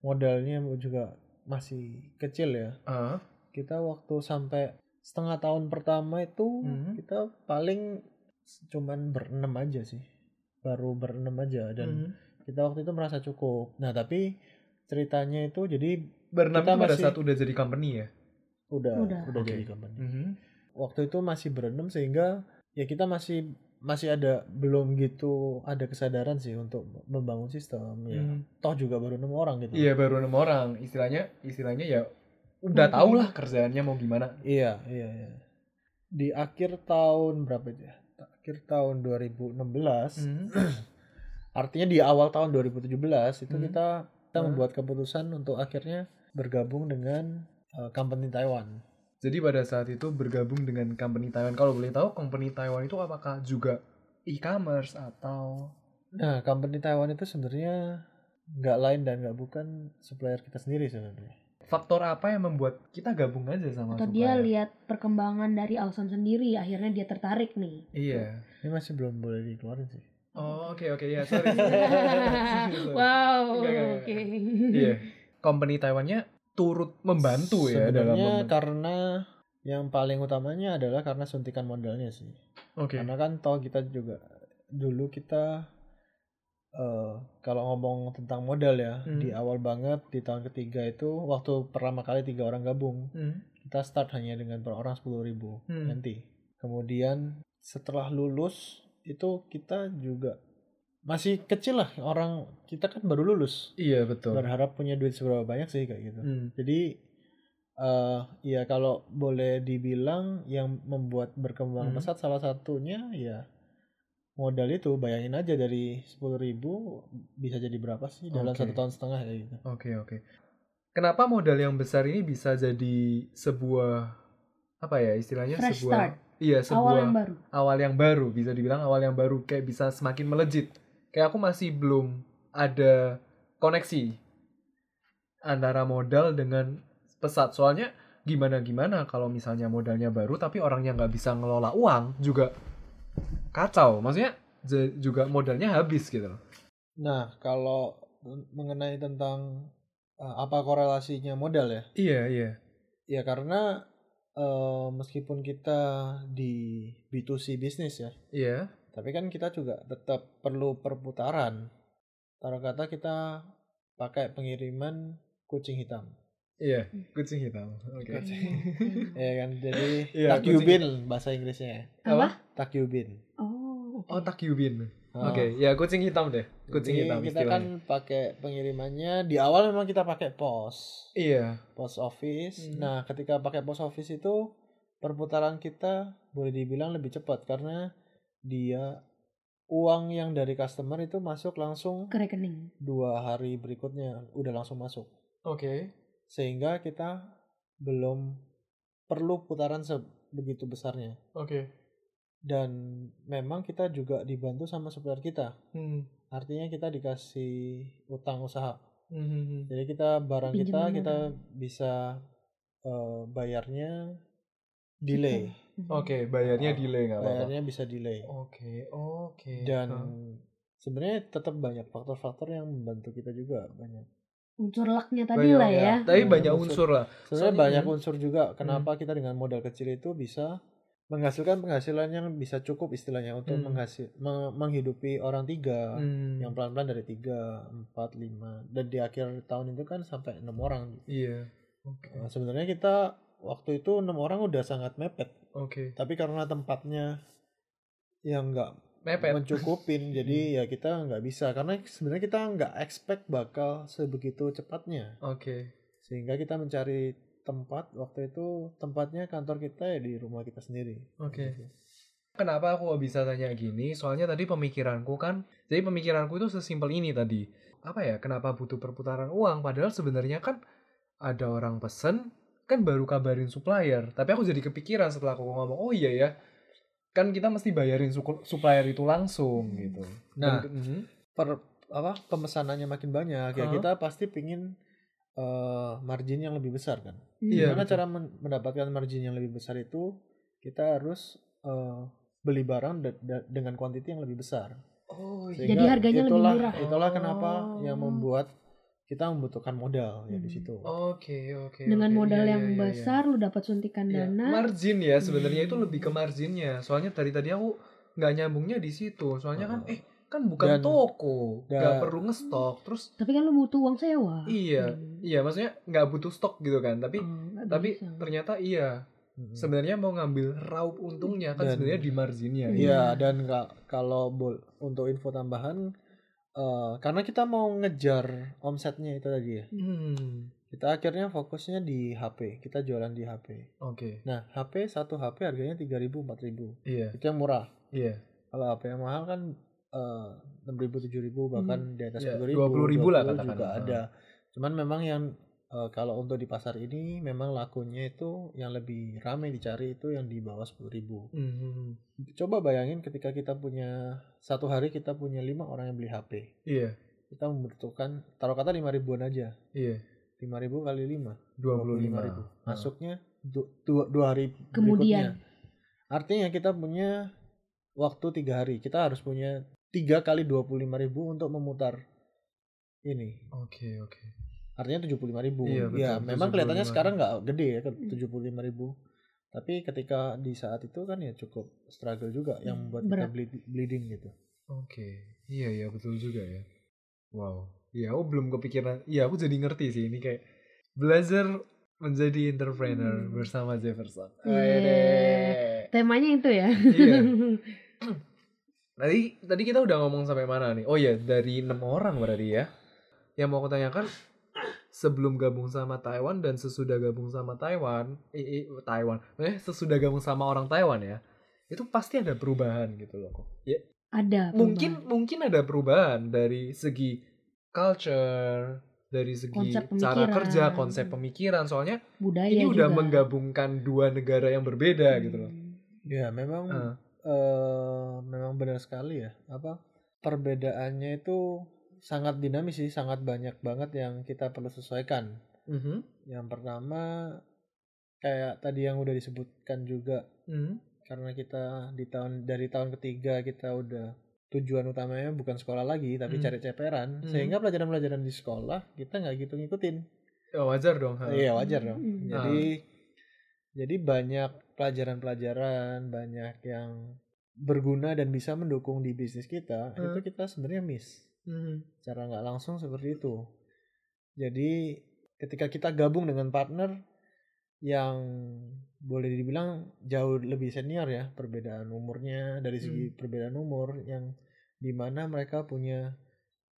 modalnya juga masih kecil ya. Ah, Kita waktu sampai setengah tahun pertama itu Mhm. kita paling cuman berenam aja sih. Baru berenam aja dan mhm. kita waktu itu merasa cukup. Nah, tapi ceritanya itu jadi berenam kita itu pada masih- saat udah jadi company ya. udah Udah. udah, Oke. jadi company. Mhm. Waktu itu masih berenam sehingga ya kita masih masih ada belum gitu ada kesadaran sih untuk membangun sistem ya. Mhm. toh juga baru enam orang gitu. Iya baru enam orang. Istilahnya istilahnya ya udah Mhm. tau lah kerjaannya mau gimana. Iya, iya, iya. Di akhir tahun berapa itu ya? Akhir tahun 2016. Mhm. Artinya di awal tahun 2017 itu Hmm. kita kita Hmm. membuat keputusan untuk akhirnya bergabung dengan uh, company Taiwan. Jadi pada saat itu bergabung dengan company Taiwan. Kalau boleh tahu company Taiwan itu apakah juga e-commerce atau Nah, company Taiwan itu sebenarnya nggak lain dan nggak bukan supplier kita sendiri sebenarnya. faktor apa yang membuat kita gabung aja sama atau dia supplier? lihat perkembangan dari Alson sendiri akhirnya dia tertarik nih Iya. Ini masih belum boleh dikeluarin sih. Oh oke oke ya sorry. sorry. Sorry. wow oke Iya. Company Taiwannya turut membantu ya dalam Sebenarnya membantu. karena yang paling utamanya adalah karena suntikan modalnya sih. Oke. Karena kan toh kita juga dulu kita eh kalau ngomong tentang modal ya Hmm. di awal banget di tahun ketiga itu waktu pertama kali tiga orang gabung Hmm. kita start hanya dengan per orang sepuluh ribu Hmm. nanti. Kemudian setelah lulus itu kita juga masih kecil lah orang kita kan baru lulus Iya betul. berharap punya duit seberapa banyak sih kayak gitu. Hmm. Jadi eh ya kalau boleh dibilang yang membuat berkembang Hmm. pesat salah satunya ya modal itu bayangin aja dari 10.000 ribu bisa jadi berapa sih dalam satu tahun setengah kayak gitu. Oke oke. Kenapa modal yang besar ini bisa jadi sebuah apa ya istilahnya Fresh sebuah start. Iya sebuah awal yang baru awal yang baru bisa dibilang awal yang baru kayak bisa semakin melejit. Kayak aku masih belum ada koneksi antara modal dengan pesat. Soalnya gimana gimana kalau misalnya modalnya baru tapi orangnya nggak bisa ngelola uang juga kacau. Maksudnya juga modalnya habis gitu loh. Nah kalau mengenai tentang eh, apa korelasinya modal ya? Iya iya. Ya karena eh, meskipun kita di B2C bisnis ya, Iya. tapi kan kita juga tetap perlu perputaran. Taruh kata kita pakai pengiriman kucing hitam. Iya, kucing hitam. Oke. Hmm. ya kan jadi Iya, takyubin bahasa Inggrisnya apa takyubin oh Oh, takyubin. Ah. Oke, ya kucing hitam deh. Kucing Jadi hitam kita istilahnya. kan pakai pengirimannya di awal memang kita pakai pos Iya. post office Hmm. nah ketika pakai post office itu perputaran kita boleh dibilang lebih cepat karena dia uang yang dari customer itu masuk langsung ke rekening dua hari berikutnya udah langsung masuk Oke. sehingga kita belum perlu putaran sebegitu besarnya Oke. Dan memang kita juga dibantu sama supplier kita Hmm. artinya kita dikasih utang usaha Hmm. jadi kita barang kita Pinjaman kita bisa eh, bayarnya delay Oke, bayarnya Ah, delay nggak apa-apa. bayarnya bisa delay Oke, oke. dan Hah. sebenarnya tetap banyak faktor-faktor yang membantu kita juga banyak unsur lucknya tadi Banyak- lah ya. Tapi Hmm, banyak unsur. unsur lah. Sebenarnya Soalnya- banyak hmm. unsur juga kenapa kita dengan modal kecil itu bisa menghasilkan penghasilan yang bisa cukup istilahnya untuk Hmm. menghasil me- menghidupi orang tiga Hmm. yang pelan-pelan dari tiga, empat, lima dan di akhir tahun itu kan sampai enam orang. Iya. Oke. Nah, sebenarnya kita waktu itu enam orang udah sangat mepet, Oke. tapi karena tempatnya yang nggak Mepet. mencukupin, jadi ya kita nggak bisa karena sebenarnya kita nggak expect bakal sebegitu cepatnya Oke. sehingga kita mencari tempat waktu itu tempatnya kantor kita ya di rumah kita sendiri. Oke. Gitu. Kenapa aku bisa tanya gini? Soalnya tadi pemikiranku kan, jadi pemikiranku itu sesimpel ini tadi. Apa ya? Kenapa butuh perputaran uang? Padahal sebenarnya kan ada orang pesen, kan baru kabarin supplier. Tapi aku jadi kepikiran setelah aku ngomong, oh iya ya, kan kita mesti bayarin supplier itu langsung gitu. Nah, Mhm. per apa pemesanannya makin banyak ya Hah? kita pasti pingin eh, margin yang lebih besar kan. Hmm. Iya, Gimana betul. cara men- mendapatkan margin yang lebih besar itu kita harus eh, beli barang da- da- dengan kuantiti yang lebih besar. oh iya. Jadi harganya lebih itulah, murah. Itulah kenapa Oh. yang membuat kita membutuhkan modal ya di Hmm. situ. Oke, oke. Dengan oke. modal Iya, yang iya, iya, iya. besar lu dapat suntikan Iya, dana. margin ya sebenarnya itu Hmm. lebih ke marginnya. Soalnya dari tadi aku nggak nyambungnya di situ. Soalnya kan Oh. eh kan bukan Dan- toko, dan- nggak perlu ngestok. Terus Tapi kan lu butuh uang sewa. iya, Hmm. iya maksudnya nggak butuh stok gitu kan. Tapi nggak tapi bisa. ternyata iya Mm-mm. sebenarnya mau ngambil raup untungnya kan Dan- sebenarnya di marginnya. Iya. Iya dan nggak kalau bol- untuk info tambahan eh, karena kita mau ngejar omsetnya itu tadi ya. Hmm, Kita akhirnya fokusnya di HP. Kita jualan di HP. oke. Nah, HP satu HP harganya 3000 4000. Iya, Itu yang murah. iya. Kalau HP yang mahal kan eh, 6000 7000 bahkan di atas Iya, 10000. 20.000 lah 20 katakan. juga Ah. ada. Cuman memang yang eh, kalau untuk di pasar ini memang lakunya itu yang lebih ramai dicari itu yang di bawah 10.000. Hmm, Coba bayangin ketika kita punya satu hari kita punya lima orang yang beli HP. iya, Kita membutuhkan taruh kata 5 ribuan aja. iya. 5 ribu kali 5 25 ribu. Ah. Masuknya du- dua, dua hari Kemudian. berikutnya. Artinya kita punya waktu tiga hari. Kita harus punya tiga kali 25 ribu untuk memutar ini. Oke, oke. Artinya 75 ribu. Iya, betul, ya, memang 75. kelihatannya sekarang nggak gede ya, ke 75 ribu. Tapi ketika di saat itu kan ya cukup struggle juga yang membuat berat. kita bleed- bleeding gitu. Oke, iya iya betul juga ya. Wow, iya aku belum kepikiran. Iya aku jadi ngerti sih ini kayak belajar menjadi entrepreneur Hmm. bersama Jefferson. Iya. Wede. Temanya itu ya. Iya. Tadi tadi kita udah ngomong sampai mana nih? Oh iya dari enam orang berarti ya. Yang mau aku tanyakan sebelum gabung sama Taiwan dan sesudah gabung sama Taiwan, eh, eh, Taiwan, eh sesudah gabung sama orang Taiwan ya, itu pasti ada perubahan gitu loh kok. Ya Ada. mungkin perubahan. mungkin ada perubahan dari segi culture dari segi cara kerja konsep pemikiran soalnya budaya ini udah juga. menggabungkan dua negara yang berbeda gitu loh Hmm. Ya, memang Ah. Eh memang benar sekali ya. Apa perbedaannya itu sangat dinamis sih, sangat banyak banget yang kita perlu sesuaikan. Mhm. Yang pertama kayak tadi yang udah disebutkan juga Mhm. karena kita di tahun dari tahun ketiga kita udah tujuan utamanya bukan sekolah lagi tapi Hmm. cari ceperan Hmm. sehingga pelajaran-pelajaran di sekolah kita nggak gitu ngikutin. Ya, wajar dong. Iya wajar dong. Hmm. Jadi jadi banyak pelajaran-pelajaran, banyak yang berguna dan bisa mendukung di bisnis kita, Hmm. itu kita sebenarnya miss. Mhm. Cara nggak langsung seperti itu. Jadi ketika kita gabung dengan partner yang boleh dibilang jauh lebih senior ya, perbedaan umurnya dari segi perbedaan umur yang di mana mereka punya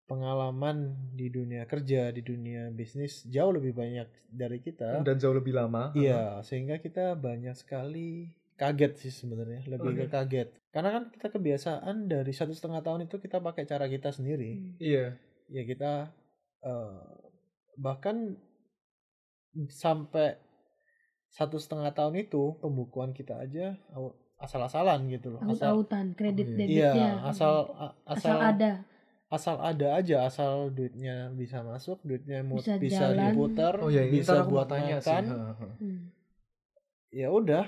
pengalaman di dunia kerja, di dunia bisnis jauh lebih banyak dari kita. dan jauh lebih lama Iya, sehingga kita banyak sekali kaget sih sebenarnya, lebih ke Oke. kaget. Karena kan kita kebiasaan dari satu setengah tahun itu kita pakai cara kita sendiri. iya Ya kita eh, bahkan sampai satu setengah tahun itu pembukuan kita aja asal-asalan gitu loh. Asal, Aut-autan, kredit Oh, iya. debitnya. iya, asal asal asal ada. Asal ada aja, asal duitnya bisa masuk, duitnya mu- Bisa bisa, jalan. diputar, oh ya ini bisa mau buat tanya makan. Hmm. Ya udah,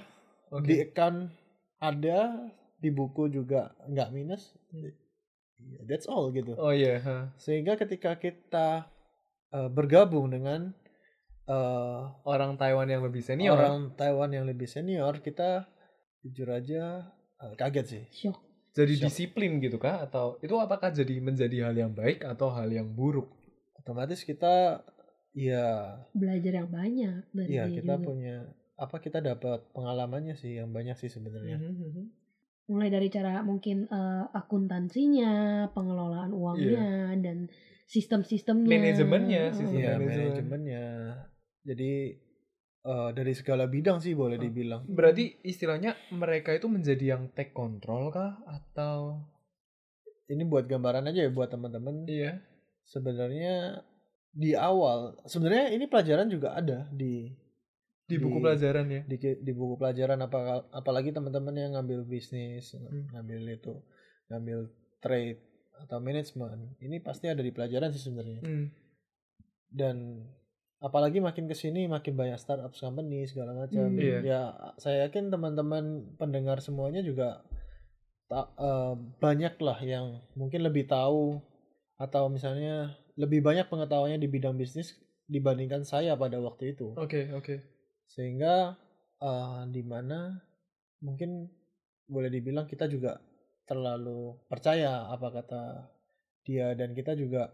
Oke. di account ada di buku juga nggak minus. Ya, that's all gitu oh iya ha. sehingga ketika kita eh, bergabung dengan eh, Orang Taiwan yang lebih senior. orang Taiwan yang lebih senior, kita jujur aja eh, kaget sih. Shock. Jadi Shock. disiplin gitu kah? Atau itu apakah jadi menjadi hal yang baik atau hal yang buruk? Otomatis kita ya Belajar yang banyak dari ya kita juga. punya apa kita dapat pengalamannya sih yang banyak sih sebenarnya. Mhm. mulai dari cara mungkin eh, akuntansinya, pengelolaan uangnya dan sistem-sistemnya. Manajemennya, Oh. sistem Iya, manajemen. manajemennya. Jadi eh, dari segala bidang sih boleh Oh. dibilang. Berarti istilahnya mereka itu menjadi yang take control kah atau Ini buat gambaran aja ya buat teman-teman. iya? Sebenarnya di awal, sebenarnya ini pelajaran juga ada di Di buku Di- pelajaran ya. di, di buku pelajaran apa apalagi teman-teman yang ngambil bisnis, Hmm. ngambil itu, ngambil trade atau manajemen. Ini pasti ada di pelajaran sih sebenarnya. Hmm. dan apalagi makin ke sini makin banyak startup company segala macam Hmm. Iya. ya saya yakin teman-teman pendengar semuanya juga tak eh, banyak lah yang mungkin lebih tahu atau misalnya lebih banyak pengetahuannya di bidang bisnis dibandingkan saya pada waktu itu Oke, oke. sehingga eh, di mana mungkin boleh dibilang kita juga terlalu percaya apa kata dia dan kita juga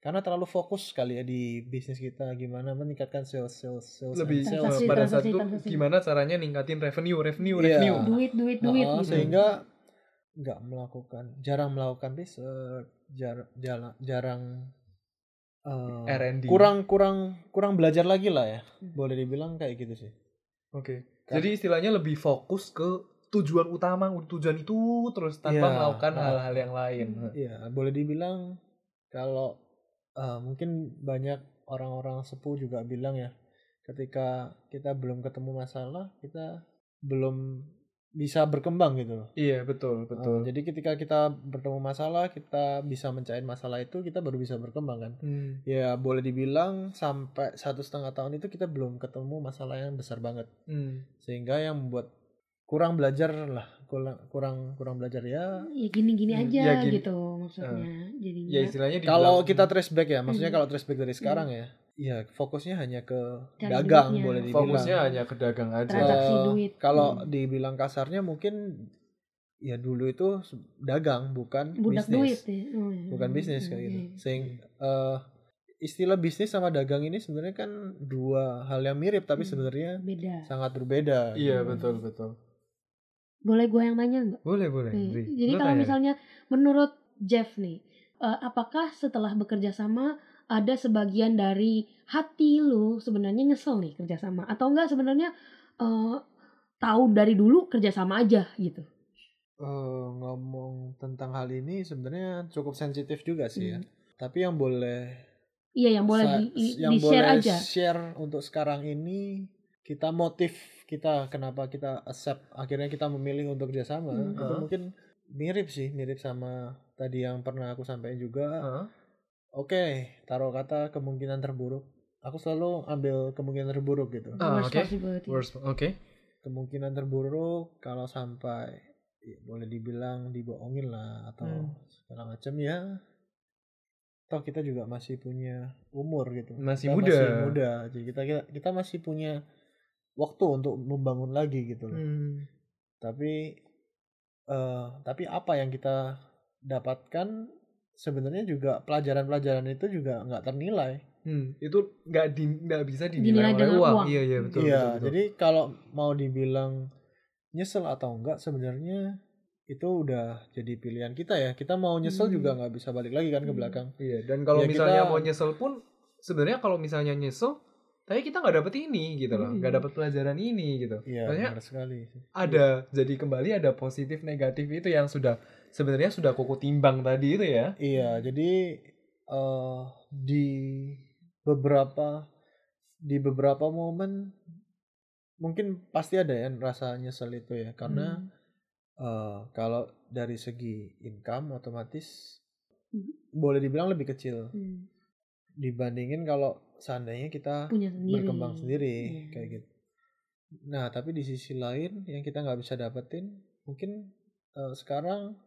karena terlalu fokus kali ya di bisnis kita gimana meningkatkan sales sales sales Lebih sales. Transaksi, pada transaksi, itu transaksi. gimana caranya ningkatin revenue, revenue, Iya. revenue. Duit, duit, duit. Heeh, gitu. sehingga nggak melakukan jarang melakukan research jar, jala- jarang eh, R&D. kurang kurang kurang belajar lagi lah ya Hmm. boleh dibilang kayak gitu sih Oke. Kan- Jadi istilahnya lebih fokus ke tujuan utama, tujuan itu terus tanpa Iya. melakukan Ah. hal-hal yang lain. Iya, boleh dibilang kalau eh, mungkin banyak orang-orang sepuh juga bilang ya, ketika kita belum ketemu masalah, kita belum bisa berkembang gitu loh. Iya, betul, Eh, betul. jadi ketika kita bertemu masalah, kita bisa mencairkan masalah itu, kita baru bisa berkembang kan. Hmm. Ya boleh dibilang sampai satu setengah tahun itu kita belum ketemu masalah yang besar banget, Hmm. sehingga yang membuat kurang belajar lah, kurang kurang kurang belajar ya Ya gini-gini Hmm, aja ya gini. gitu maksudnya. Jadinya. Ya istilahnya Kalau kita trace back ya, maksudnya Hmm. kalau trace back dari sekarang ya, ya fokusnya hanya ke Cari dagang duitnya. boleh dibilang. fokusnya hanya ke dagang aja. Transaksi duit. Kalau Hmm. dibilang kasarnya mungkin ya dulu itu dagang bukan budak duit bisnis, ya. Oh, iya. bukan bisnis kayak gitu. Iya. Sehingga eh, istilah bisnis sama dagang ini sebenarnya kan dua hal yang mirip tapi Hmm. sebenarnya Beda. sangat berbeda. Iya, Hmm. betul, betul. Boleh gue yang nanya nggak? Boleh, boleh. Nih. Jadi kalau tanya. misalnya menurut Jeff nih, eh, apakah setelah bekerja sama ada sebagian dari hati lu sebenarnya nyesel nih kerja sama atau enggak sebenarnya eh, tahu dari dulu kerja sama aja gitu? Eh, ngomong tentang hal ini sebenarnya cukup sensitif juga sih ya. Hmm. Tapi yang boleh Iya yang boleh di, i- yang di share boleh aja. share untuk sekarang ini kita motif kita kenapa kita accept akhirnya kita memilih untuk kerjasama Hmm. itu mungkin mirip sih mirip sama tadi yang pernah aku sampaikan juga Hah? oke taruh kata kemungkinan terburuk aku selalu ambil kemungkinan terburuk gitu Ah, Worst oke. possibility. Worst, oke. kemungkinan terburuk kalau sampai ya, boleh dibilang dibohongin lah atau Hmm. segala macam ya toh kita juga masih punya umur gitu Masih Kita muda. masih muda jadi kita, kita kita masih punya waktu untuk membangun lagi gitu loh Hmm. tapi eh tapi apa yang kita dapatkan sebenarnya juga pelajaran-pelajaran itu juga nggak ternilai Hmm, itu nggak di nggak bisa dinilai Dinilai oleh dengan uang. uang. Iya, iya, betul, iya betul, betul. jadi kalau mau dibilang nyesel atau enggak sebenarnya itu udah jadi pilihan kita ya kita mau nyesel Hmm. juga nggak bisa balik lagi kan ke Hmm. belakang Iya, dan kalau Ya, misalnya kita- mau nyesel pun sebenarnya kalau misalnya nyesel, tapi kita nggak dapet ini gitu loh, Hmm. nggak dapet pelajaran ini gitu. iya Maksudnya benar sekali ada jadi kembali ada positif negatif itu yang sudah sebenarnya sudah kuku timbang tadi itu ya. Iya, jadi eh di beberapa di beberapa momen mungkin pasti ada ya rasa nyesel itu ya karena Hmm. eh kalau dari segi income otomatis Hmm. boleh dibilang lebih kecil Hmm. dibandingin kalau seandainya kita punya sendiri. berkembang sendiri Iya. kayak gitu. Nah, tapi di sisi lain yang kita nggak bisa dapetin mungkin eh, sekarang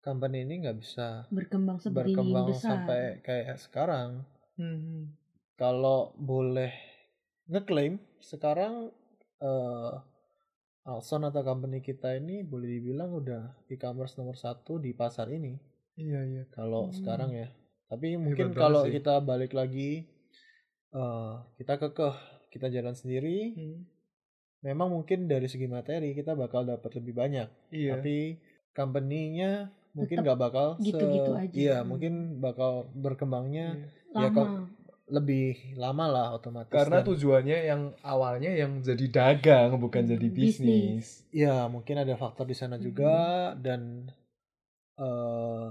company ini nggak bisa Berkembang seperti berkembang besar. sampai kayak sekarang Hmm. kalau boleh ngeklaim sekarang eh Alson atau company kita ini boleh dibilang udah e-commerce nomor satu di pasar ini Iya iya. kalau Hmm. sekarang ya. Tapi mungkin banget kalau sih. kita balik lagi eh kita kekeh kita jalan sendiri, memang mungkin dari segi materi kita bakal dapat lebih banyak. Iya. Tapi company-nya mungkin nggak bakal se- gitu-gitu aja. Iya, Hmm. mungkin bakal berkembangnya Iya. ya kok lebih lama lah otomatis. Karena Dan- tujuannya yang awalnya yang jadi dagang bukan Hmm, jadi bisnis. bisnis. Ya, mungkin ada faktor di sana Hmm. juga dan eh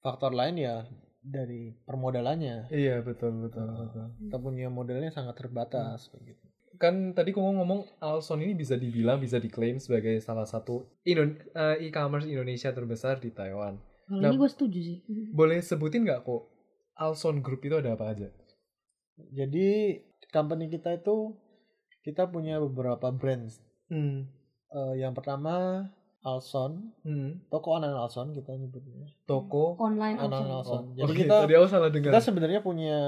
faktor lain ya dari permodalannya. Iya betul betul Ah. betul. Kita punya modalnya sangat terbatas kayak gitu. Kan tadi kamu ngomong Alson ini bisa dibilang bisa diklaim sebagai salah satu eh, e-commerce Indonesia terbesar di Taiwan. Kalau Nah, ini gue setuju sih. Boleh sebutin nggak kok Alson Group itu ada apa aja? Jadi company kita itu kita punya beberapa brands. Hmm. Eh, yang pertama Alson, Hmm. toko online Alson kita nyebutnya. Toko. Online Online also. Alson. Oh, Jadi oke, kita tadi aku salah dengar. kita sebenarnya punya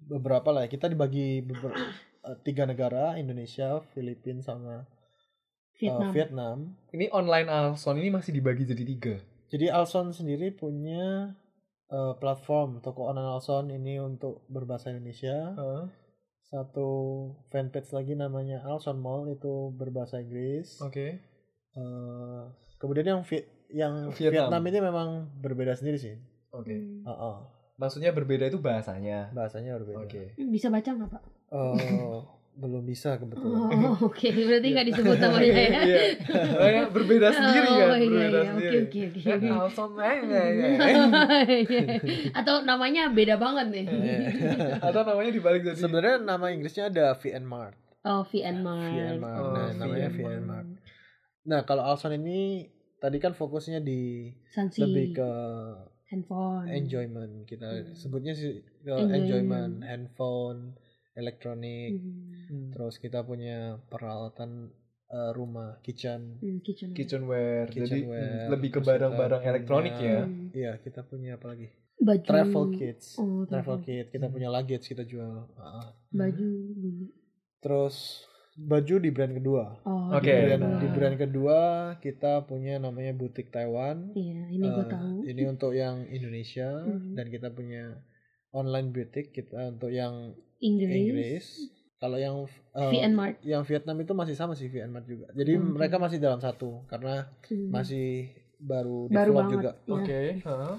beberapa lah. ya. Kita dibagi beber- eh, tiga negara, Indonesia, Filipina sama eh, Vietnam. Vietnam. Ini online Alson ini masih dibagi jadi tiga. Jadi Alson sendiri punya eh, platform toko online Alson ini untuk berbahasa Indonesia. Heeh. Satu fanpage lagi namanya Alson Mall itu berbahasa Inggris. Oke. Eh, kemudian yang Vi- yang Vietnam. Vietnam. ini memang berbeda sendiri sih. Oke. Hmm. Heeh, Maksudnya berbeda itu bahasanya. bahasanya berbeda. Oke. Bisa baca nggak pak? Eh, belum bisa kebetulan. Oh, oke. Berarti nggak disebut namanya ya. Iya. Berbeda sendiri kan, Oh, iya, berbeda iya. sendiri. Oke, oke, oke. Eh, eh, eh. Atau namanya beda banget nih. Atau namanya dibalik jadi Sebenarnya nama Inggrisnya ada VN Mart. Oh, VN Mart. VN Mart. Oh, nah, namanya VN Mart. Nah, kalau Alson ini tadi kan fokusnya di Sansi. lebih ke handphone. enjoyment kita Hmm. sebutnya sih ke Enjoyment. enjoyment, handphone, elektronik. Hmm. Hmm. Terus kita punya peralatan eh, rumah, kitchen. Hmm, kitchen. kitchenware. Jadi Kitchenware. hmm, lebih ke barang-barang punya- elektronik ya. Hmm. Iya, kita punya apa lagi? Baju. Travel kits. Oh, Travel kit, kita Hmm. punya luggage kita jual. Ah. Baju. Terus baju di brand kedua. Oh, Oke. di Brand, bawah. di brand kedua kita punya namanya butik Taiwan. Iya, ini gue Eh, tahu. Ini untuk yang Indonesia Hmm. dan kita punya online butik kita untuk yang Inggris. Inggris. Kalau yang VN Mart. yang Vietnam itu masih sama sih VN Mart juga. Jadi Hmm. mereka masih dalam satu karena Hmm. masih baru Baru develop banget, juga. ya. Oke, heeh.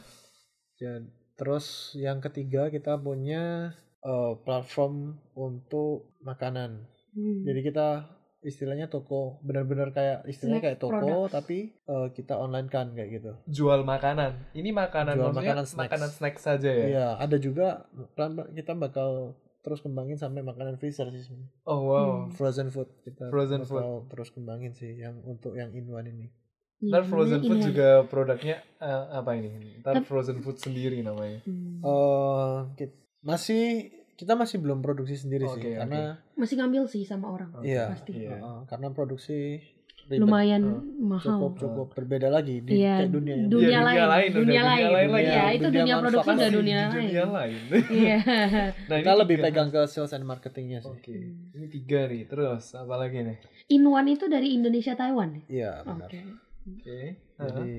Dan terus yang ketiga kita punya eh, platform untuk makanan. Hmm. Jadi kita istilahnya toko benar-benar kayak istilahnya Snack kayak toko products. tapi eh, kita online kan kayak gitu. Jual makanan. Ini makanan Jual makanan snacks. makanan snack saja ya. Iya, ada juga kita bakal terus kembangin sampai makanan freezer sih. Oh wow. Hmm. Frozen food kita Frozen bakal terus kembangin sih yang untuk yang in one ini. Ntar Iya, frozen food ini- juga produknya eh, apa ini? Ntar frozen food sendiri namanya. Hmm. Eh, kit- masih kita masih belum produksi sendiri Oke, sih oke. karena Masih ngambil sih sama orang. Oke, Iya. Pasti. Iya. eh, karena produksi ribet. Lumayan Oh, mahal. cukup cukup berbeda lagi di Iya, kayak dunia yang dunia, Iya, dunia lain, lain, dunia dunia lain, lain lagi. Iya, itu Dunia dunia produksi udah manufaktur. dunia Di lain. dunia lain. Iya. nah, kita ini lebih tiga. pegang ke sales and marketingnya sih. Oke, ini tiga nih. Terus apa lagi nih? Inwan itu dari Indonesia Taiwan. ya? Iya Oke. benar. Oke. Jadi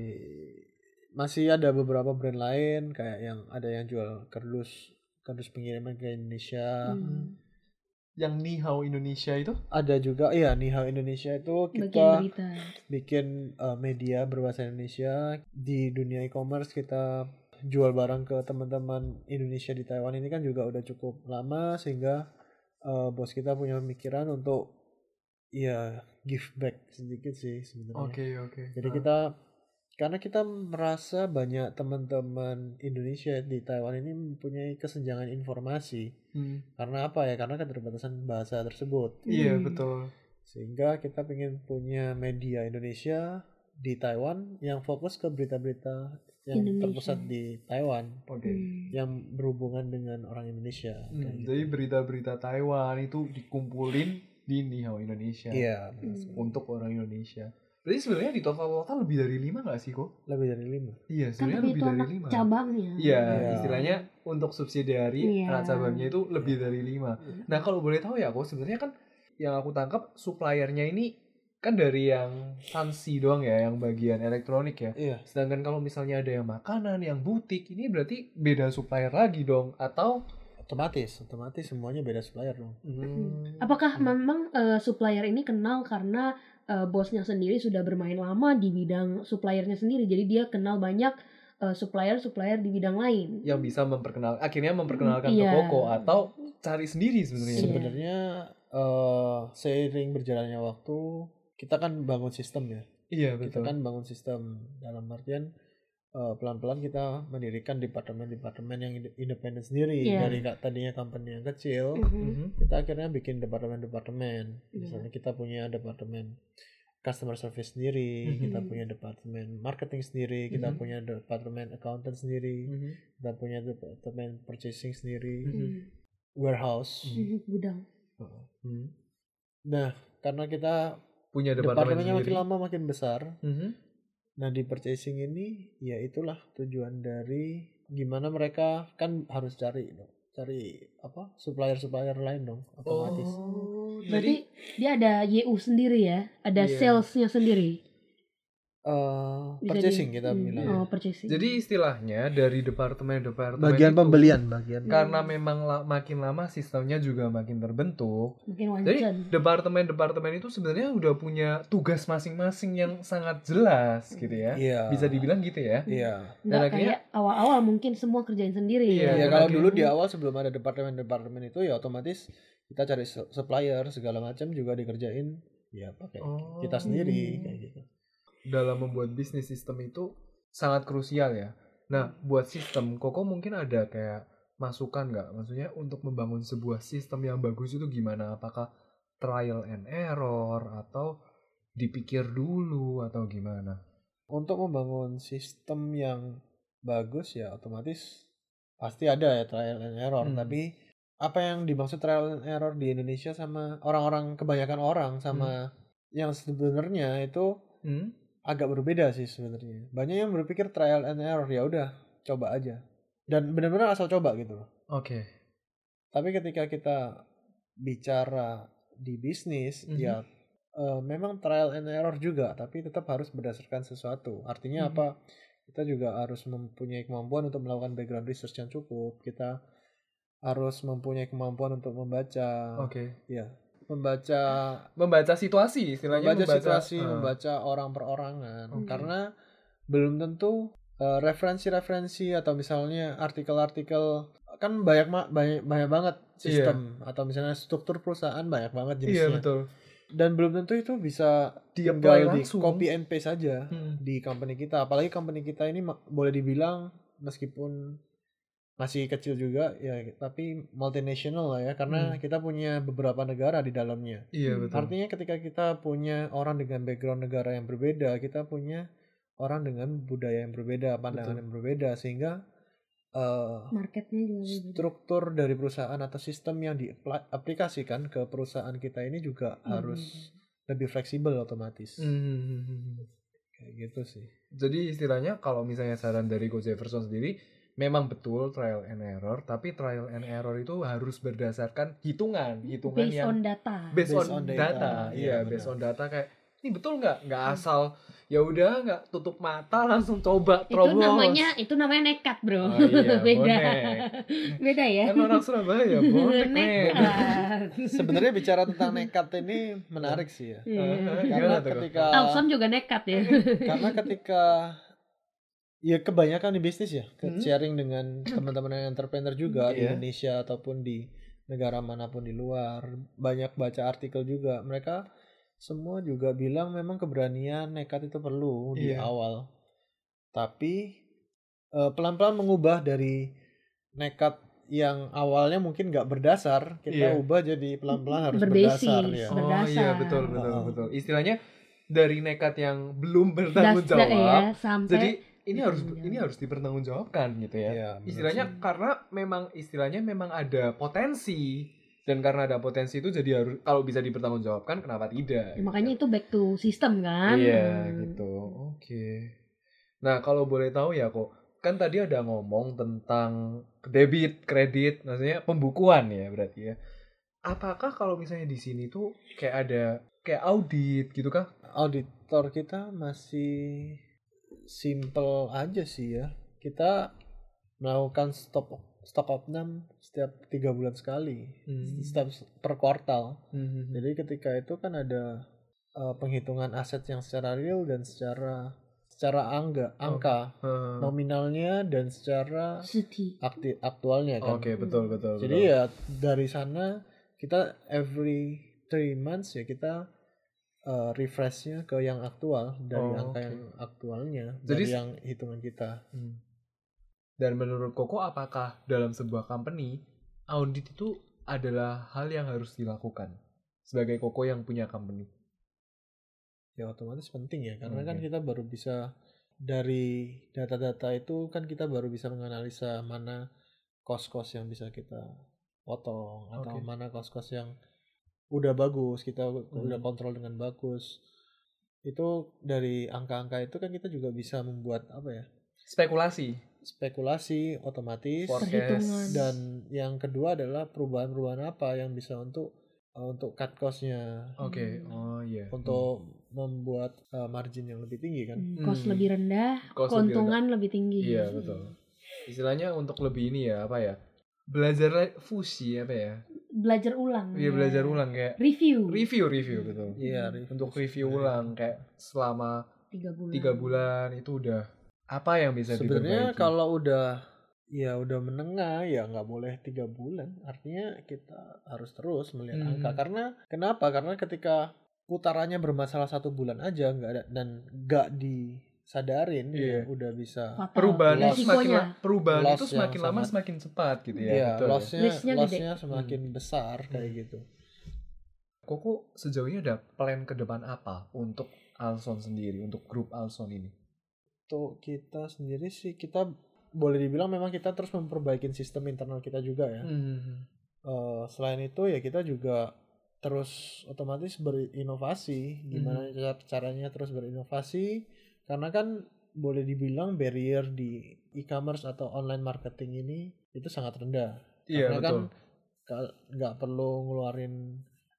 masih ada beberapa brand lain kayak yang ada yang jual kardus kardus pengiriman ke Indonesia. Hmm. Yang Nihao Indonesia itu? Ada juga iya Nihao Indonesia itu kita bikin uh, media berbahasa Indonesia di dunia e-commerce kita jual barang ke teman-teman Indonesia di Taiwan ini kan juga udah cukup lama sehingga uh, bos kita punya pemikiran untuk ya give back sedikit sih sebenarnya. Oke, oke. Jadi Nah, kita karena kita merasa banyak teman-teman Indonesia di Taiwan ini mempunyai kesenjangan informasi. hmm, Karena apa ya? Karena keterbatasan bahasa tersebut. Iya, Hmm. betul. Sehingga kita ingin punya media Indonesia di Taiwan yang fokus ke berita-berita yang Indonesia. terpusat di Taiwan Oke. Hmm. yang berhubungan dengan orang Indonesia. Hmm, gitu. jadi berita-berita Taiwan itu dikumpulin di Nihao Indonesia Iya. Hmm. untuk orang Indonesia. Berarti sebenarnya di total total lebih dari lima nggak sih kok? lebih dari lima Iya, kan sebenarnya tapi lebih itu dari lima. cabangnya Iya, Iya. istilahnya untuk subsidiari Iya. anak cabangnya itu lebih dari lima. Nah kalau boleh tahu ya kok sebenarnya kan yang aku tangkap suppliernya ini kan dari yang sansi doang ya, yang bagian elektronik ya. iya Sedangkan kalau misalnya ada yang makanan, yang butik, ini berarti beda supplier lagi dong? Atau otomatis otomatis semuanya beda supplier dong Hmm. apakah memang eh, supplier ini kenal karena eh, bosnya sendiri sudah bermain lama di bidang suppliernya sendiri jadi dia kenal banyak eh, supplier-supplier di bidang lain yang bisa memperkenal, akhirnya memperkenalkan ke Iya. Koko atau cari sendiri sebenarnya? Iya. sebenarnya eh, seiring berjalannya waktu kita kan bangun sistem ya Iya kita betul. kan bangun sistem dalam artian eh, pelan-pelan kita mendirikan departemen-departemen yang inde- independen sendiri Iya. dari tadinya company yang kecil Mhm. Mhm. kita akhirnya bikin departemen-departemen Iya. misalnya kita punya departemen customer service sendiri kita Mhm. punya departemen marketing sendiri kita Mhm. punya departemen accountant sendiri Mhm. kita punya departemen purchasing sendiri Mhm. Hmm. warehouse Mhm, gudang Hmm. nah karena kita Punya departemen departemennya sendiri. makin lama makin besar Mhm. Nah di purchasing ini ya itulah tujuan dari gimana mereka kan harus cari dong, cari apa supplier supplier lain dong otomatis. Oh, berarti dia ada YU sendiri ya ada Iya. salesnya sendiri Eh, Bisa purchasing di- kita hmm, bilang. oh purchasing Jadi istilahnya dari departemen-departemen bagian itu, pembelian bagian. karena memang la- makin lama sistemnya juga makin terbentuk. mungkin Jadi departemen-departemen itu sebenarnya udah punya tugas masing-masing yang sangat jelas gitu ya. Iya. Bisa dibilang gitu ya. Iya. nggak dan akhirnya- awal-awal mungkin semua kerjain sendiri Iya, Ya, dan kalau akhirnya- dulu di awal sebelum ada departemen-departemen itu ya otomatis kita cari su- supplier segala macam juga dikerjain ya pakai Oh. kita sendiri Hmm. kayak gitu. Dalam membuat bisnis sistem itu sangat krusial ya. Nah, buat sistem, Koko mungkin ada kayak masukan nggak? Maksudnya untuk membangun sebuah sistem yang bagus itu gimana? Apakah trial and error atau dipikir dulu atau gimana? Untuk membangun sistem yang bagus ya otomatis pasti ada ya trial and error Hmm. tapi apa yang dimaksud trial and error di Indonesia sama orang-orang kebanyakan orang sama yang sebenarnya itu Hmm? Agak berbeda sih sebenarnya banyak yang berpikir trial and error ya udah coba aja dan benar-benar asal coba gitu loh Oke. tapi ketika kita bicara di bisnis Mhm. ya eh, memang trial and error juga tapi tetap harus berdasarkan sesuatu artinya Mhm. apa kita juga harus mempunyai kemampuan untuk melakukan background research yang cukup kita harus mempunyai kemampuan untuk membaca Oke. ya membaca Membaca situasi istilahnya membaca situasi Ah. membaca orang perorangan Oke. karena belum tentu eh, referensi-referensi atau misalnya artikel-artikel kan banyak banyak banyak banget sistem atau misalnya struktur perusahaan banyak banget Iya jenisnya betul. dan belum tentu itu bisa tinggal di copy and paste aja Hmm. di company kita apalagi company kita ini boleh dibilang meskipun masih kecil juga ya tapi multinational lah ya karena Hmm. kita punya beberapa negara di dalamnya Iya Hmm. betul. Artinya ketika kita punya orang dengan background negara yang berbeda, kita punya orang dengan budaya yang berbeda, pandangan Betul. yang berbeda, sehingga eh, marketnya juga beda. struktur dari perusahaan atau sistem yang diaplikasikan ke perusahaan kita ini juga Hmm. harus lebih fleksibel otomatis. Hmm. Kayak gitu sih. Jadi istilahnya kalau misalnya saran dari Coach Jefferson sendiri memang betul trial and error, tapi trial and error itu harus berdasarkan hitungan, hitungan based yang on data based, Based on, on data. data. Iya, Iya, based on data kayak ini betul nggak? Nggak asal ya udah nggak tutup mata langsung coba itu terobos. namanya itu namanya nekat bro Oh, iya, beda bonek. beda ya kan orang Surabaya bonek nekat Sebenarnya bicara tentang nekat ini menarik sih ya. Iya. Gimana Karena ketika Alson juga nekat ya karena ketika ya kebanyakan di bisnis ya ke- Hmm. sharing dengan teman-teman yang entrepreneur juga di Iya. Indonesia ataupun di negara mana pun di luar banyak baca artikel juga mereka semua juga bilang memang keberanian nekat itu perlu di Iya. awal tapi eh, pelan-pelan mengubah dari nekat yang awalnya mungkin nggak berdasar kita Iya. ubah jadi pelan-pelan harus Berbasis. berdasar ya Oh, Oh iya Berdasar. betul betul Oh. betul. Istilahnya dari nekat yang belum bertanggung jawab. ya, sampai Jadi ini harus bertanggung ini harus dipertanggungjawabkan gitu ya. Iya, benar istilahnya sih. karena memang istilahnya memang ada potensi. Dan karena ada potensi itu jadi harus kalau bisa dipertanggungjawabkan kenapa tidak? Ya, makanya itu back to system kan? Iya Hmm. gitu. Oke. Nah kalau boleh tahu ya kok kan tadi ada ngomong tentang debit kredit maksudnya pembukuan ya berarti ya. Apakah kalau misalnya di sini tuh kayak ada kayak audit gitu kah? Auditor kita masih simple aja sih ya kita melakukan stop stock opnam setiap tiga bulan sekali Hmm. setiap per kuartal Hmm. jadi ketika itu kan ada uh, penghitungan aset yang secara real dan secara secara angga angka Hmm. nominalnya dan secara akti, aktualnya kan Oke betul betul. jadi betul. ya dari sana kita every three months ya kita uh, refreshnya ke yang aktual dari Oh, angka oke. yang aktualnya Jadi dari yang hitungan kita Hmm. Dan menurut Koko apakah dalam sebuah company audit itu adalah hal yang harus dilakukan sebagai Koko yang punya company? ya otomatis penting ya karena kan Oke. kita baru bisa dari data-data itu kan kita baru bisa menganalisa mana kos-kos yang bisa kita potong atau Oke. mana kos-kos yang udah bagus kita Hmm. udah kontrol dengan bagus itu dari angka-angka itu kan kita juga bisa membuat apa ya Spekulasi. spekulasi otomatis Forecast. Perhitungan. dan yang kedua adalah perubahan-perubahan apa yang bisa untuk uh, untuk cut cost-nya Oke. Hmm. Oh iya. untuk membuat uh, margin yang lebih tinggi kan Hmm, Cost Hmm. lebih rendah, Cost lebih keuntungan lebih, tinggi. Iya betul. Istilahnya untuk lebih ini ya apa ya? Belajar fusi apa ya? Belajar ulang. Iya ya. belajar ulang kayak Review. review review betul. Iya, review Untuk review ulang kayak selama Tiga bulan. tiga bulan itu udah apa yang bisa sebenarnya kalau udah ya udah menengah ya nggak boleh tiga bulan artinya kita harus terus melihat Hmm. angka karena kenapa karena ketika putarannya bermasalah satu bulan aja nggak ada dan nggak disadarin Iya. ya udah bisa Fatal. perubahannya Loss. semakin Resikonya. la- perubahan Loss itu semakin lama sangat- semakin cepat gitu ya. ya betul. lossnya Risknya gede. lossnya semakin besar kayak Hmm. gitu Koko sejauh ini ada plan ke depan apa untuk Alson sendiri, untuk grup Alson ini? untuk kita sendiri sih kita boleh dibilang memang kita terus memperbaiki sistem internal kita juga ya Hmm. Eh, selain itu ya kita juga terus otomatis berinovasi gimana Hmm. cara- caranya terus berinovasi karena kan boleh dibilang barrier di e-commerce atau online marketing ini itu sangat rendah Iya karena kan betul. ka- nggak perlu ngeluarin